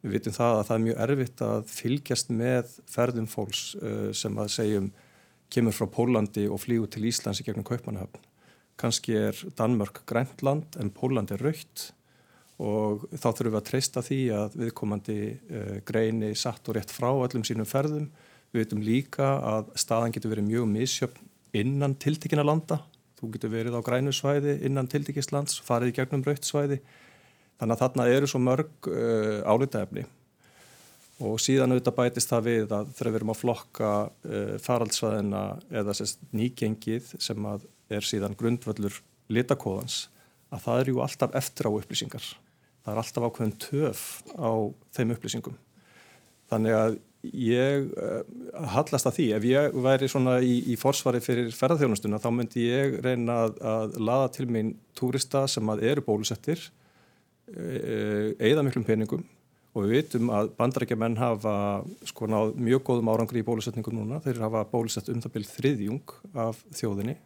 Við vitum það að það er mjög erfitt að fylgjast með ferðum fólks uh, sem að segjum kemur frá Pólandi og flígu til Íslands í gegnum Kaupmannahöfn. Kanski er Danmörk græntland en Pólandi er raukt og þá þurfum við að treysta því að viðkomandi uh, greini satt og rétt frá öllum sínum ferðum Við veitum líka að staðan getur verið mjög misjöfn innan tiltekina landa. Þú getur verið á grænusvæði innan tiltekislands, farið í gegnum rautsvæði. Þannig að þarna eru svo mörg uh, álitaefni og síðan auðvitað bætist það við að þegar við erum að flokka uh, faraldsvæðina eða sérst nýgengið sem er síðan grundvöldur litakóðans að það eru alltaf eftir á upplýsingar. Það er alltaf ákveðin töf á þeim upplýsingum. Þannig að ég uh, hallast að því ef ég væri svona í, í forsvari fyrir ferðarþjónustuna þá myndi ég reyna að, að laða til minn túrista sem að eru bólusettir eigða miklum peningum og við vitum að bandarækja menn hafa sko náð mjög góðum árangri í bólusetningum núna. Þeir hafa bólusett um það byrð þriðjung af þjóðinni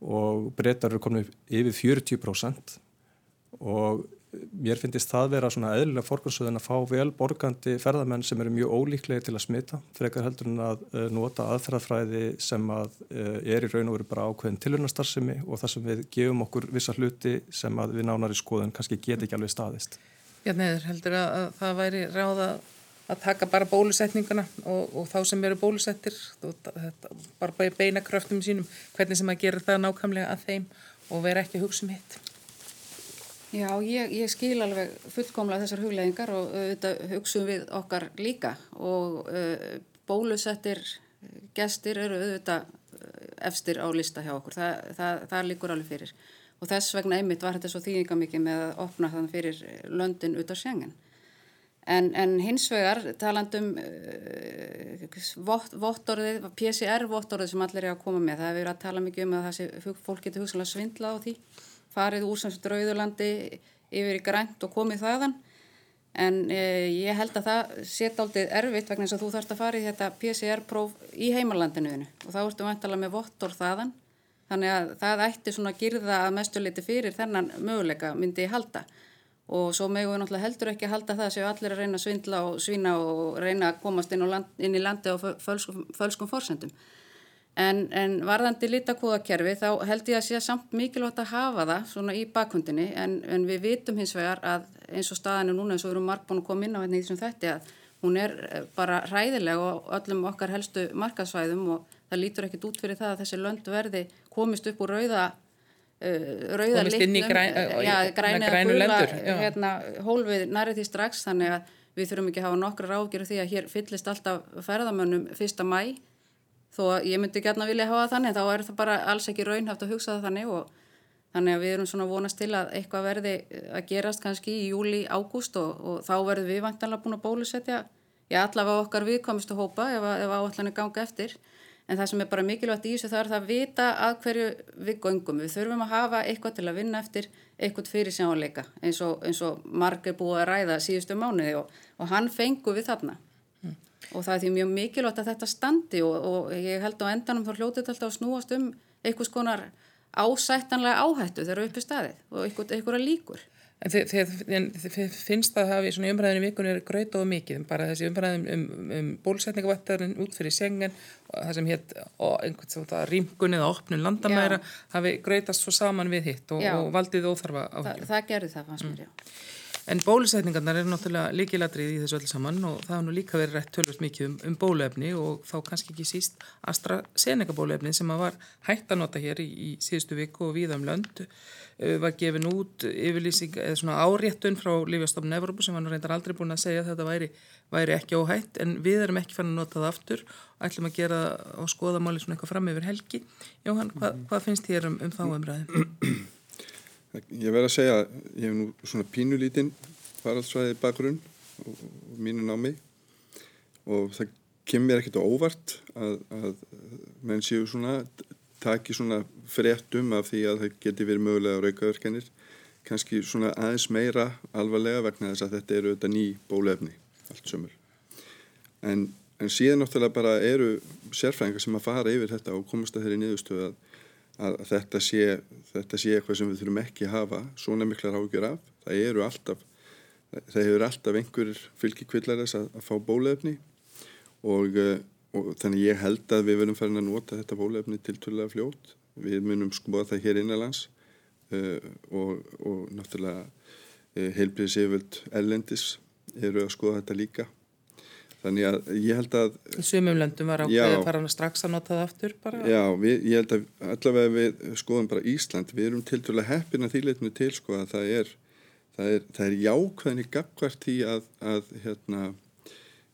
og breytar eru komin yfir 40% og mér finnist það vera svona eðlilega fórkvæmsöðin að fá vel borgandi ferðamenn sem eru mjög ólíklega til að smita frekar heldur en að uh, nota aðferðafræði sem að uh, er í raun og veru bara ákveðin tilhörnastarsimi og það sem við gefum okkur vissa hluti sem að við nánar í skoðun kannski get ekki alveg staðist. Já, neður heldur að, að það væri ráða að taka bara bólusetninguna og, og þá sem eru bólusettir bara beina kröftum sínum hvernig sem að gera það nákvæmlega að þeim og vera ekki hugsa um hitt. Já, ég, ég skil alveg fullkomlega þessar hugleðingar og auðvitað hugsun við okkar líka og uh, bólusettir gestir eru auðvitað efstir á lista hjá okkur, það, það, það líkur alveg fyrir. Og þess vegna einmitt var þetta svo þýðinga mikið með að opna þann fyrir löndin út á sjengen. En, en hins vegar talandum uh, vottorðið, PCR-vottorðið sem allir er að koma með, það hefur verið að tala mikið um að þessi fólk getur hugsanlega svindla á því farið úr sem drauðurlandi yfir í grænt og komið þaðan. En eh, ég held að það setja aldrei erfitt vegna þess að þú þarfst að fara í þetta PCR-próf í heimalandinuðinu og þá ertu vantalega með vottor þaðan. Þannig að það ætti svona að girða að mestuleiti fyrir þennan möguleika myndi ég halda. Og svo megu við náttúrulega heldur ekki að halda það séu allir að reyna að svindla og svína og reyna að komast inn, land, inn í landi á fölskum, fölskum forsendum En, en varðandi litakóðakerfi þá held ég að sé samt mikilvægt að hafa það svona í bakhundinni en, en við vitum hins vegar að eins og staðinu núna eins og við erum margbúin að koma inn á hérna í þessum þætti að hún er eh, bara ræðileg og öllum okkar helstu markasvæðum og það lítur ekkit út fyrir það að þessi lönd verði komist upp úr rauða uh, rauða litnum, græn, uh, já, græni að gula hérna, hólfið nærið því strax. Þannig að við þurfum ekki að hafa nokkra ráðgjöru því að hér fyllist alltaf ferðamönnum fyrsta mæ þó að ég myndi gætna vilja hafa þannig þá er það bara alls ekki raunhaft að hugsa það þannig og þannig að við erum svona vonast til að eitthvað verði að gerast kannski í júli, ágúst og, og þá verðum við vantanlega búin að bólusetja já allavega okkar viðkomistu hópa ef, ef áallanir ganga eftir. En það sem er bara mikilvægt í þessu það er það að vita að hverju við göngum. Við þurfum að hafa eitthvað til að vinna eftir eitthvað fyrir sjáleika eins og, og marg er búið að ræða síðustu mánuði og, og hann fengu við þarna og það er því mjög mikilvægt að þetta standi og, og ég held á endanum þá hljótið þetta að snúast um einhvers konar ásættanlega áhættu þegar uppi staðið og einhverja líkur. En þið finnst að hafi svona umræðinu vikunni er gröit og mikið, bara þessi umræðin um, um, um bólusetningavættarinn út fyrir sengen og það sem hétt rýmgun eða opnun landamæra hafi gröitast svo saman við hitt og, og valdið óþarfa áhengjum. Það, það gerði það fannst mér, mm. já. En bólusetningarnar er náttúrulega líkiladrið í þessu öll saman og það har nú líka verið rætt tölvist mikið um, um bóluefni og þá kannski ekki síst AstraZeneca bóluefni sem að var hægt að nota hér í, í síðustu viku og viða um lönd uh, var gefin út yfirlýsing eða svona áréttun frá Lífjastofnun Evropa sem nú reyndar aldrei búin að segja að þetta væri, væri ekki óhætt en við erum ekki fann að nota það aftur og ætlum að gera og skoða máli svona eitthvað fram yfir helgi. Jóhann, hvað, hvað finnst þér um, um þá umræðin? Ég verð að segja, ég hef nú svona pínulítinn faraldsvæði bakgrunn og, og mínu námi og það kemur ekkert á óvart að, að menn séu svona, taki svona fréttum af því að það geti verið mögulega raukaverkenir, kannski svona aðeins meira alvarlega vegna þess að þetta eru þetta ný bólefni allt sömur. En, en síðan náttúrulega bara eru sérfræðingar sem að fara yfir þetta og komast að þeirri niðurstöðu að að þetta sé, þetta sé eitthvað sem við þurfum ekki að hafa svona miklar ágjör af. Það eru alltaf, það hefur alltaf einhverjir fylgikvillarins að, að fá bólefni og, eh, og þannig ég held að við verðum farin að nota þetta bólefni til tullega fljót. Við munum skoða það hér innanlands uh, og, og náttúrulega uh, heilbriðis yfirvöld erlendis eru að skoða þetta líka Þannig að ég held að... Í sumum löndum var ákveðið að fara strax að nota það aftur bara? Já, við, ég held að allavega við skoðum bara Ísland, við erum til dæla heppin að þýleitinu til sko að það er, það er, það er jákvæðinni gagvart í að, að, hérna,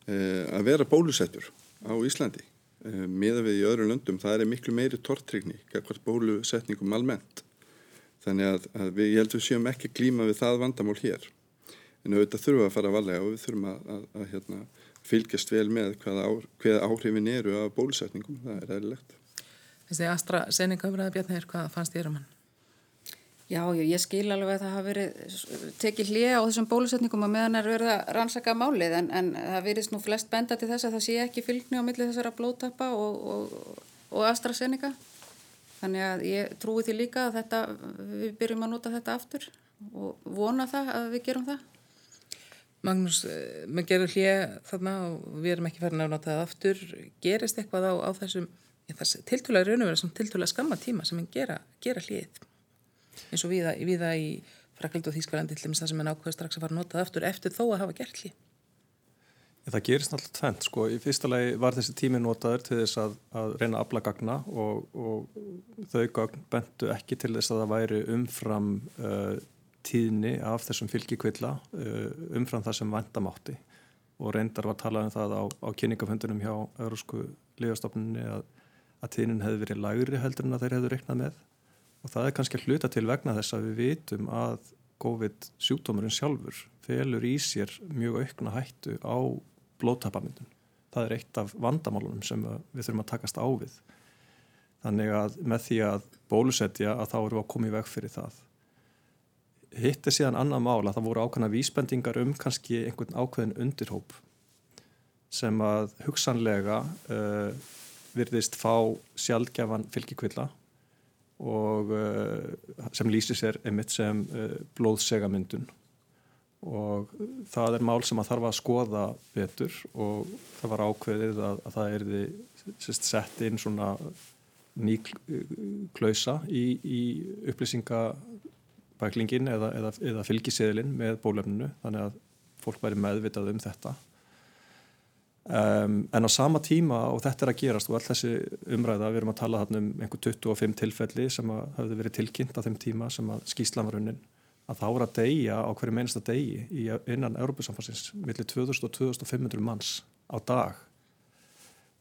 e, að vera bólusettur á Íslandi. E, eh, Miða við í öðru löndum, það er miklu meiri tortrykni gagvart bólusetningum almennt. Þannig að, að við, ég held að við séum ekki glíma við það vandamál hér. En auðvitað þurfum að fara að valega og við þurfum að hérna fylgjast vel með hvaða, á, hvaða áhrifin eru af bólusetningum, það er eðlilegt. Þessi AstraZeneca umræða Bjarnir, hvað fannst þér um hann? Já, ég skil alveg að það hafa verið tekið hlið á þessum bólusetningum að meðan er verið að rannsaka málið en, en það verið nú flest benda til þess að það sé ekki fylgni á milli þessara blóttappa og, og, og AstraZeneca þannig að ég trúi því líka að þetta, við byrjum að nota þetta aftur og vona það að við gerum það Magnús, eh, maður gerur hlið þarna og við erum ekki farin að nota það aftur. Gerist eitthvað á, á þessum tiltúlega raun og vera svona tiltúlega skamma tíma sem en gera, gera hlið eins og viða, viða í Frakland og Þýskalandi til þess að en ákveð strax að fara að nota það aftur eftir þó að hafa gert hlið. Það gerist náttúrulega tvent sko. Í fyrsta lagi var þessi tími notaður til þess að, að reyna að afla gagna og, og þau gagn bentu ekki til þess að það væri umfram uh, tíðni af þessum fylgjikvilla uh, umfram það sem vandamátti og reyndar var að tala um það á, á kynningaföndunum hjá Eurósku lífastofnunni að, að tíðnin hefði verið lægri heldur en að þeir hefðu reiknað með og það er kannski hluta til vegna þess að við vitum að COVID sjúkdómurinn sjálfur felur í sér mjög aukna hættu á blóttapamindun. Það er eitt af vandamálunum sem við þurfum að takast á við. Þannig að með því að bólusetja að þá eru að koma í veg fyrir það hitt er síðan annað mál að það voru ákveðna vísbendingar um kannski einhvern ákveðin undirhóp sem að hugsanlega uh, virðist fá sjálfgefan fylgjikvilla og uh, sem lýsir sér einmitt sem uh, blóðsegamyndun. Og það er mál sem að þarf að skoða betur og það var ákveðið að, að það erði sett inn svona ný klausa í, í upplýsinga bæklingin eða, eða, eða fylgiseðilinn með bólefninu þannig að fólk væri meðvitað um þetta. Um, en á sama tíma og þetta er að gerast og all þessi umræða, við erum að tala um einhver 25 tilfelli sem hafði verið tilkynnt á þeim tíma sem að skýslan var unnin að þá er að deyja á hverju meinasta degi innan Európusamfansins millir 2000 og 2500 manns á dag.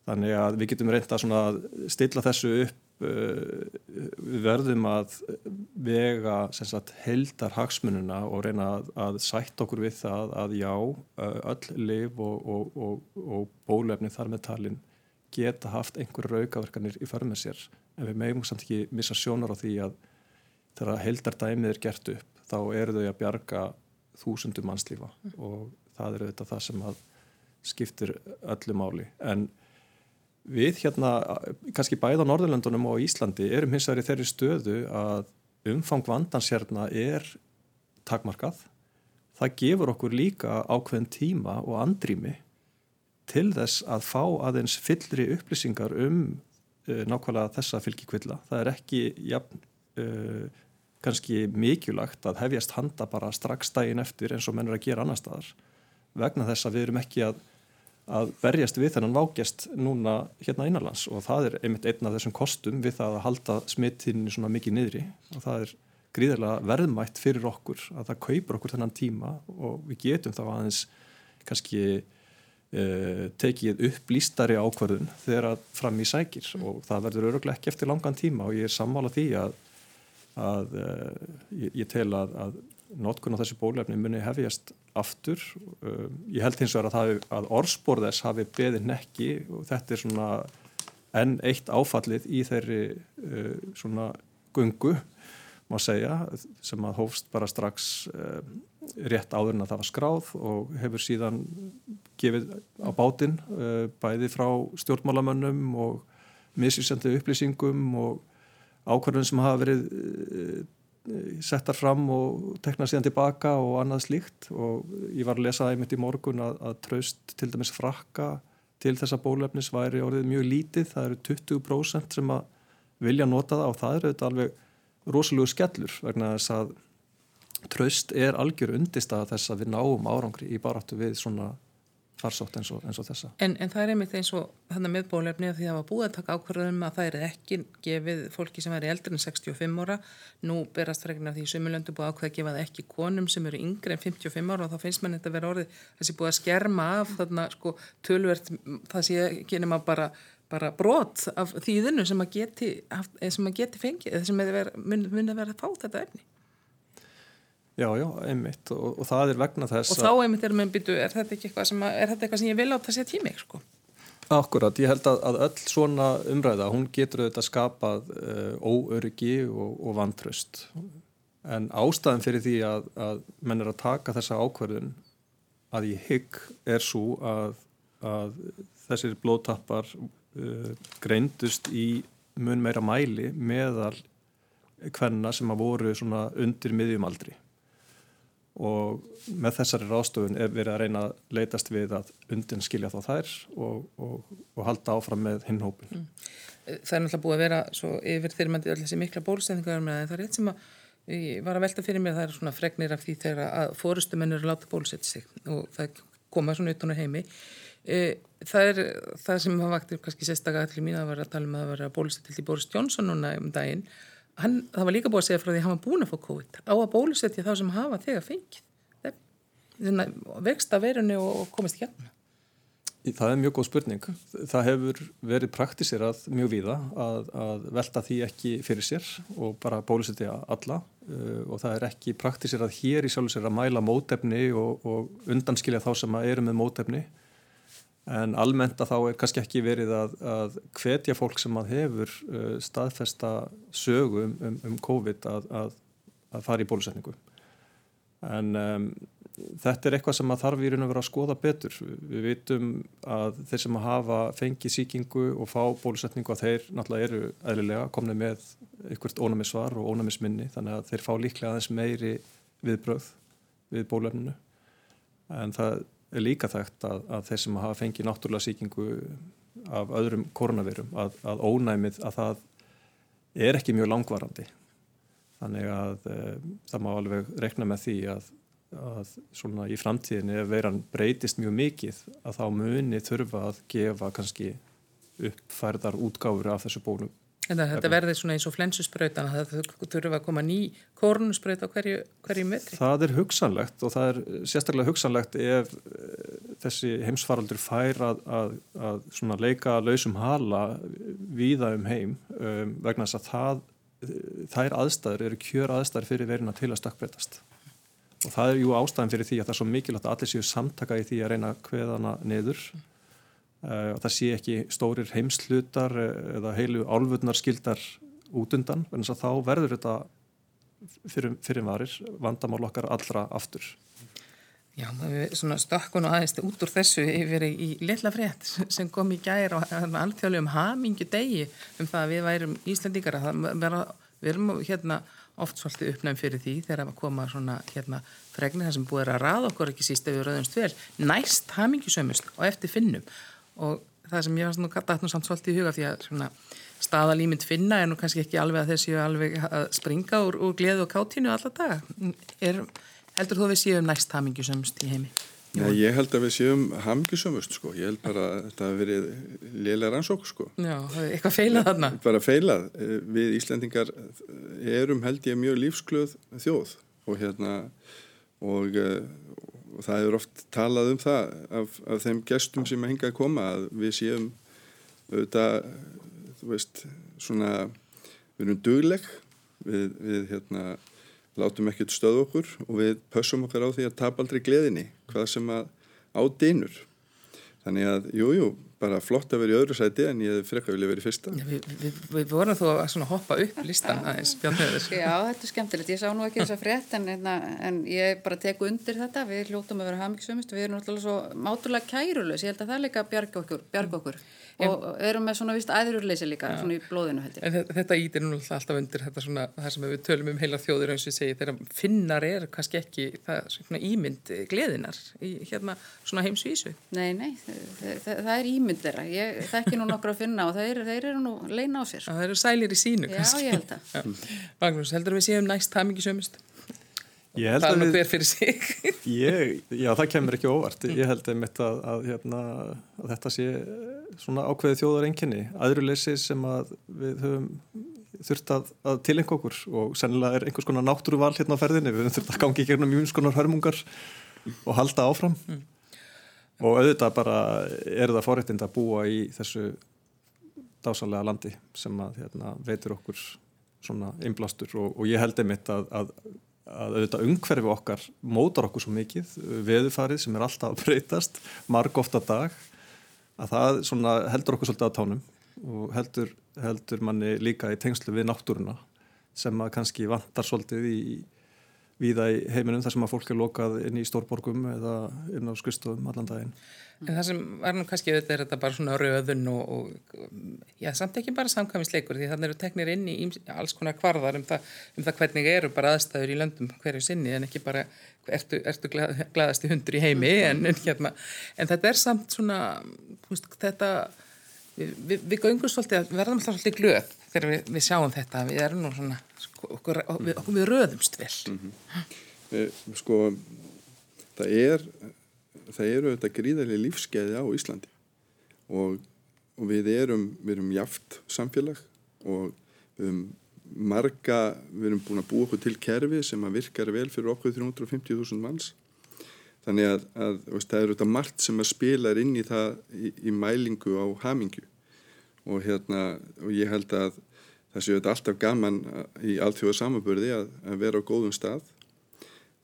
Þannig að við getum reynda að stilla þessu upp við verðum að vega sagt, heldar hagsmununa og reyna að, að sætt okkur við það að já, eh, öll liv og, og, og, og bólefni þar með talin geta haft einhverju raukaverkanir í förmið sér. En við meðum samt ekki missa sjónar á því að þegar heldar dæmið er gert upp þá eru þau að bjarga þúsundum mannslífa. Mm. og það eru þetta það sem að skiptir öllu máli. En við hérna, kannski bæða á Norðurlandunum og Íslandi erum hins vegar í þeirri stöðu að umfang vandans hérna er takmarkað það gefur okkur líka ákveðin tíma og andrými til þess að fá aðeins fyllri upplýsingar um uh, nákvæmlega þessa fylgjikvilla. Það er ekki jafn, uh, kannski mikilagt að hefjast handa bara strax daginn eftir eins og mennur að gera annar staðar vegna þess að við erum ekki að, að verjast við þennan vágjast núna hérna innanlands. Og það er einmitt einn af þessum kostum við það að halda smittinni svona mikið niðri. Og það er gríðarlega verðmætt fyrir okkur að það kaupur okkur þennan tíma. Og við getum þá aðeins kannski uh, tekið upp lístari ákvarðun þegar að fram í sækir. Mm. og það verður öruglega ekki eftir langan tíma. Og ég er sammála því að, að uh, ég, ég tel að, að notkun á þessu bólefni muni hefjast aftur. Uh, ég held hins vegar að, að orðspórðess hafi beðið nekki og þetta er svona enn eitt áfallið í þeirri svona gungu má segja sem að hófst bara strax uh, rétt áður en að það var skráð og hefur síðan gefið á bátinn uh, bæði frá stjórnmálamönnum og misvísjandi upplýsingum og ákvarðun sem hafa verið uh, settar fram og teknað síðan tilbaka og annað slíkt. Og ég var að lesa einmitt í morgun að, að traust til dæmis frakka til þessa bólefnis væri orðið mjög lítið, það eru 20% sem að vilja nota það og það eru þetta alveg rosalegu skellur vegna þess að tröst er algjör undist að þess að við náum árangri í baráttu við svona farsótt eins eins og þessa. En, en það er einmitt eins og þannig með bólefni að því að það var búið að taka ákvarðum að það er ekki gefið fólki sem er eldri en 65 ára. Nú berast fregnar því sumulöndu búið ákveð að gefa það ekki konum sem eru yngre en 55 ára og þá finnst mann þetta að vera orðið þessi búið að skerma af þarna sko tölvert það sé ekki nema bara bara brot af þýðinu sem að geti, sem að geti fengið, sem muni að vera að fá þetta efni. Já, já, einmitt og, og það er vegna þess að... Og þá einmitt er með byttu, er þetta ekki eitthvað sem, að, eitthvað sem ég vil átt að segja tími, sko? Akkurat, ég held að, að öll svona umræða, hún getur auðvitað skapað uh, óöryggi og, og vantraust. En ástæðan fyrir því að, að menn er að taka þessa ákverðun að ég hygg er svo að þessir blóðtappar uh, greindust í mun meira mæli meðal hvenna sem að voru svona undir miðjum aldri og með þessari ráðstofun er verið að reyna að leytast við að undin skilja þá þær og, og, og halda áfram með hinnhópin. Mm. Það er náttúrulega búið að vera svo yfir þeirrmandi öll þessi mikla bólusendingar en það er eitt sem að ég var að velta fyrir mér það er svona fregnir af því þegar að fórustumennur láta bólusetja sig og það koma svona utan á heimi E, það er það sem var vaktir kannski sérstaklega allir mín að vera að tala um að vera bólusettill í Boris Johnson núna um daginn hann, það var líka búið að segja frá því að hann var búin að fá COVID. Á að bólusetja þá sem hafa þegar fengið. Vekst að verunni og komist hjálpa Það er mjög góð spurning. Það hefur verið praktiserað mjög víða að, að velta því ekki fyrir sér og bara bólusetja alla uh, og það er ekki praktiserað hér í sjálf sér að mæla mótefni og, og undanskilja þá sem eru með mótefni en almennt að þá er kannski ekki verið að, að hvetja fólk sem að hefur uh, staðfesta sögu um, um, um COVID að, að, að fara í bólusetningu. En um, þetta er eitthvað sem að þarf í raun og vera að skoða betur. Við vitum að þeir sem að hafa fengið síkingu og fá bólusetningu að þeir náttúrulega eru eðlilega komnið með einhvert ónæmisvar og ónæmisminni þannig að þeir fá líklega aðeins meiri viðbröð við bólefninu en það líka þekkt að, að þeir sem hafa fengið náttúrulega síkingu af öðrum koronavirum að, að ónæmið að það er ekki mjög langvarandi. Þannig að e, það má alveg rekna með því að, að svona í framtíðinni ef veiran breytist mjög mikið að þá muni þurfa að gefa kannski uppfærðar útgáfur af þessu bólum Þetta, þetta verður svona eins og flensusbröytan það þurfa að koma ný kórnusbröyt á hverju, hverju metri. Það er hugsanlegt og það er sérstaklega hugsanlegt ef eh, þessi heimsfaraldur fær að, að, að leika lausum hala víða um heim um, vegna þess að það, þær aðstæður eru kjör aðstæður fyrir verina til að stakkbreytast. Og það er jú ástæðan fyrir því að það er svo mikilvægt að allir séu samtaka í því að reyna hveðana neður Eh, og það sé ekki stórir heimslutar eh, eða heilu álfurnar skildar út undan, en þá verður þetta fyrir, fyrir varir vandamál okkar allra aftur. Já, við stökkun og aðeins út úr þessu yfir í litla frétt sem kom í gæri og alltfjálega um hamingu degi um það að við værum Íslandíkara. Við erum hérna oft svolítið uppnægum fyrir því þegar að koma svona hérna fregnir þar sem búið að raða okkur ekki síst ef við rauðumst vel. Næst hamingjusömmust og eftir finnum og það sem ég fannst nú gata nú samt svolítið í huga því að svona staðalýmynd finna er nú kannski ekki alveg að þessi alveg að springa úr, úr gleðu og kátínu alla daga. Er Heldur þú að við séum næst hamingjusömmust í heimi? Já, ég held að við séum hamingjusömmust sko, ég held bara að þetta hafi verið liðlega rannsók sko. Já, eitthvað feilað þarna? Bara feilað. Við Íslandingar erum held ég mjög lífsglöð þjóð og hérna og, og það er oft talað um það af, af þeim gestum sem að hinga að koma að við séum auðvitað, þú veist, svona, við erum dugleg við, við hérna látum ekkert stöð okkur og við pössum okkar á því að tap aldrei gleðinni hvað sem að á dýnur þannig að, jújú, jú, bara flott að vera í öðru sæti en ég hef frekka vilja verið í fyrsta. Ja, við, við, við vorum þó að hoppa upp listan aðeins Já, þetta er skemmtilegt, ég sá nú ekki þess að frétt en, en, en ég bara teku undir þetta. Við hljóttum að vera hafmyggsumist við erum alltaf svo mátulega kærulegs, ég held að það er líka bjarg okkur, bjarg okkur og erum með svona vist æðururleysi líka ja. svona í blóðinu heldur. En þetta ítir nú alltaf undir þetta svona það sem við tölum um heila þjóður eins og ég segi þegar finnar er kannski ekki það svona ímynd gleðinar í hérna svona heimsvísu. Nei, nei, það, það, það er ímynd þeirra. Ég þekki nú nokkur að finna og þeir, þeir eru nú leina á sér. Það eru sælir í sínu kannski. Já, ég held það. Magnús, heldur við séum næst hamingisömmist? Það er nú hver fyrir sig. ég, já, það kemur ekki óvart. Ég held einmitt að, að, hérna, að þetta sé svona ákveði þjóðar enginni. Æðruleysi sem að við höfum þurft að, að tilengja okkur og sennilega er einhvers konar náttúruval hérna á ferðinni. Við höfum þurft að gangi gegnum mjög skonar hörmungar og halda áfram. Mm. Og auðvitað bara er það fórættind að búa í þessu dásalega landi sem að hérna, veitur okkur svona inblastur og, og ég held einmitt að, að að auðvitað umhverfi okkar mótar okkur svo mikið, veðufarið sem er alltaf að breytast, marg ofta dag að það heldur okkur svolítið á tánum og heldur, heldur manni líka í tengslu við náttúruna sem að kannski vantar svolítið í viða í heiminum þar sem að fólk er lokað inn í stórborgum eða inn á skustofum allan daginn. En það sem var nú kannski auðvitað er þetta bara svona röðun og, og já, samt ekki bara samkvæmisleikur því þannig eru teknir inn í alls konar kvarðar um það, um það hvernig eru bara aðstæður í löndum hverju sinni en ekki bara ertu, ertu glæðast í hundur í heimi en, en, hérna, en þetta er samt svona veist, þetta við, við, við göngum svolítið að verðum alltaf svolítið glöð þegar við, við sjáum þetta við erum nú svona sko, okkur, okkur, við röðumst vel. Mm -hmm. Sko það er það eru þetta gríðarlega lífskeiði á Íslandi og, og við erum við erum jaft samfélag og við erum marga, við erum búin að búa okkur til kerfi sem að virkar vel fyrir okkur 350.000 manns. Þannig að, að veist, það eru þetta margt sem að spila inn í það í, í mælingu á hamingu og hérna og ég held að það séu þetta alltaf gaman í allþjóða samanbörði að, að vera á góðum stað.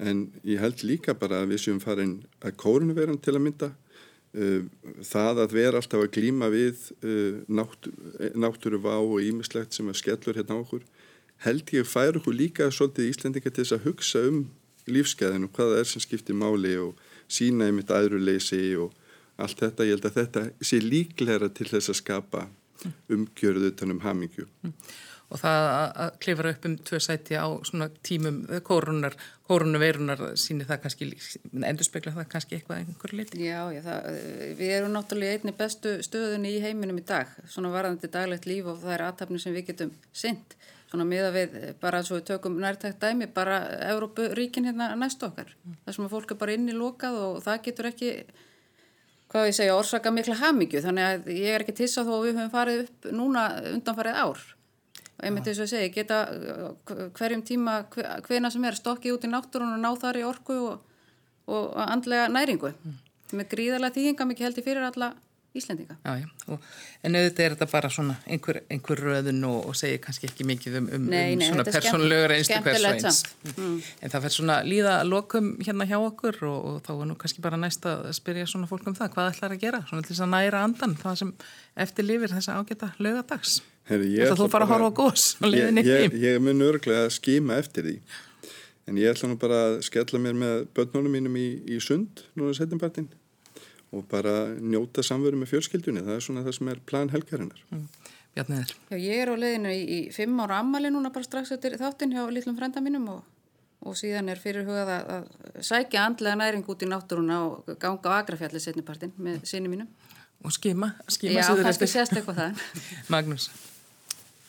En ég held líka bara að við séum farin að kórunu veran til að mynda uh, það að vera alltaf að glíma við uh, náttúru, vá og ímislegt sem er skellur hérna á okkur held ég fær okkur líka svolítið íslendinga til þess að hugsa um lífskeiðinu, hvað það er sem skiptir máli og sína einmitt aðruleysi og allt þetta, ég held að þetta sé líklæra til þess að skapa umgjörðu utanum hamingju. Og það að klifra upp um tvö sæti á svona tímum kórunar, kórunaveirunar sínir það kannski, endur spekla það kannski eitthvað einhver lit? Já, já það, við erum náttúrulega einni bestu stöðunni í heiminum í dag, svona varðandi daglegt líf og það er aðtapni sem við getum synd, svona miða við bara svo við tökum nærtækt dæmi, bara Európuríkin hérna næst okkar, mm. þar sem að fólk er bara inn í lokað og það getur ekki hvað ég segja, orsaka mikla hamingju, þannig að ég er ekki tissa þó að við höfum farið upp núna undanfarið ár. Og einmitt eins og ég segi, geta uh, hverjum tíma hvena sem er stokkið út í náttúrun og ná þar í orku og, og andlega næringu. Mm. með gríðarlega þýðinga mikið held í fyrir alla Íslendinga. Já, já, og, en auðvitað er þetta bara svona einhver, einhver röðun og, og segir kannski ekki mikið um, um, nei, nei, um svona persónulegur einstu hvers og eins. Mm. En það fer svona líða lokum hérna hjá okkur og, og þá er nú kannski bara næst að spyrja svona fólk um það, hvað ætlar að gera, svona til þess að næra andan, það sem eftir lífir þessa ágæta lögadags. Þú fara að horfa á gós og liðin ykkur. Ég, ég, ég mun örglega að skima eftir því En ég ætla nú bara að skella mér með börnunum mínum í, í sund núna setjumpartin og bara njóta samveru með fjölskyldunni. Það er svona það sem er plan helgarinnar. Mm. Bjarniður. Já, ég er á leiðinu í, í fimm ára ammali núna bara strax eftir þáttinn hjá litlum frenda mínum og, og síðan er fyrir hugað að, að sækja andlega næring út í náttúruna og ganga á agrafjalli setjumpartin með sinni mínum. Og skima, skima Já, það skal sést eitthvað það. Magnús.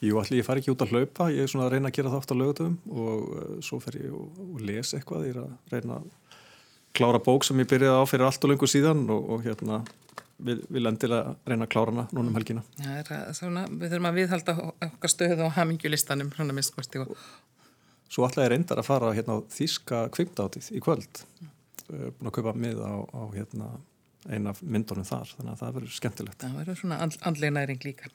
Jú, allir ég fari ekki út að hlaupa, ég er svona að reyna að gera það oft á lögutum og uh, svo fer ég og, og lesa eitthvað, ég er að reyna að klára bók sem ég byrjaði á fyrir allt og lengur síðan og, og hérna við, við lendilega reyna að klára hana núna um helgina. Já, svona, við þurfum að viðhalda okkar stöðu á hamingjulistanum. Og... Svo allir er reyndar að fara hérna á Þíska kvimtátið í kvöld, búin að kaupa mið á, á hérna eina myndunum þar, þannig að það verður skemmtilegt. Það verður svona and, andlega næring líka.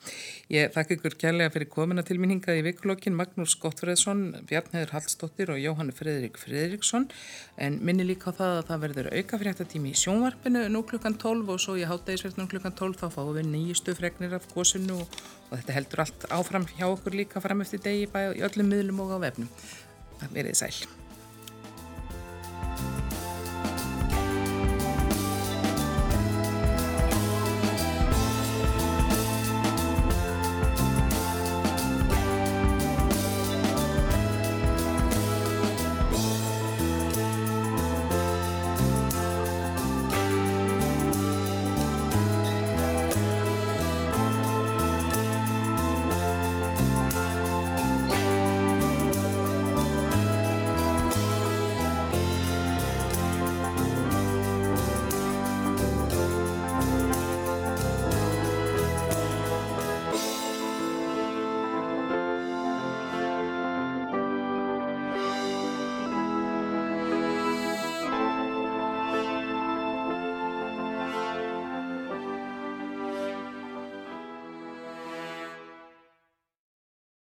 Ég þakka ykkur kærlega fyrir komina til mín hingað í vikulokkin Magnús Gottfreðsson, Bjarnheður Hallstóttir og Jóhannu Fredrik Fredriksson en minni líka á það að það verður auka fréttatími í sjónvarpinu nú klukkan 12 og svo í hátægisverðnum klukkan 12 þá fáum við nýjistu fregnir af gósinu og, og þetta heldur allt áfram hjá okkur líka fram eftir degi í öllum miðlum og á vefnum. Það verið sæl.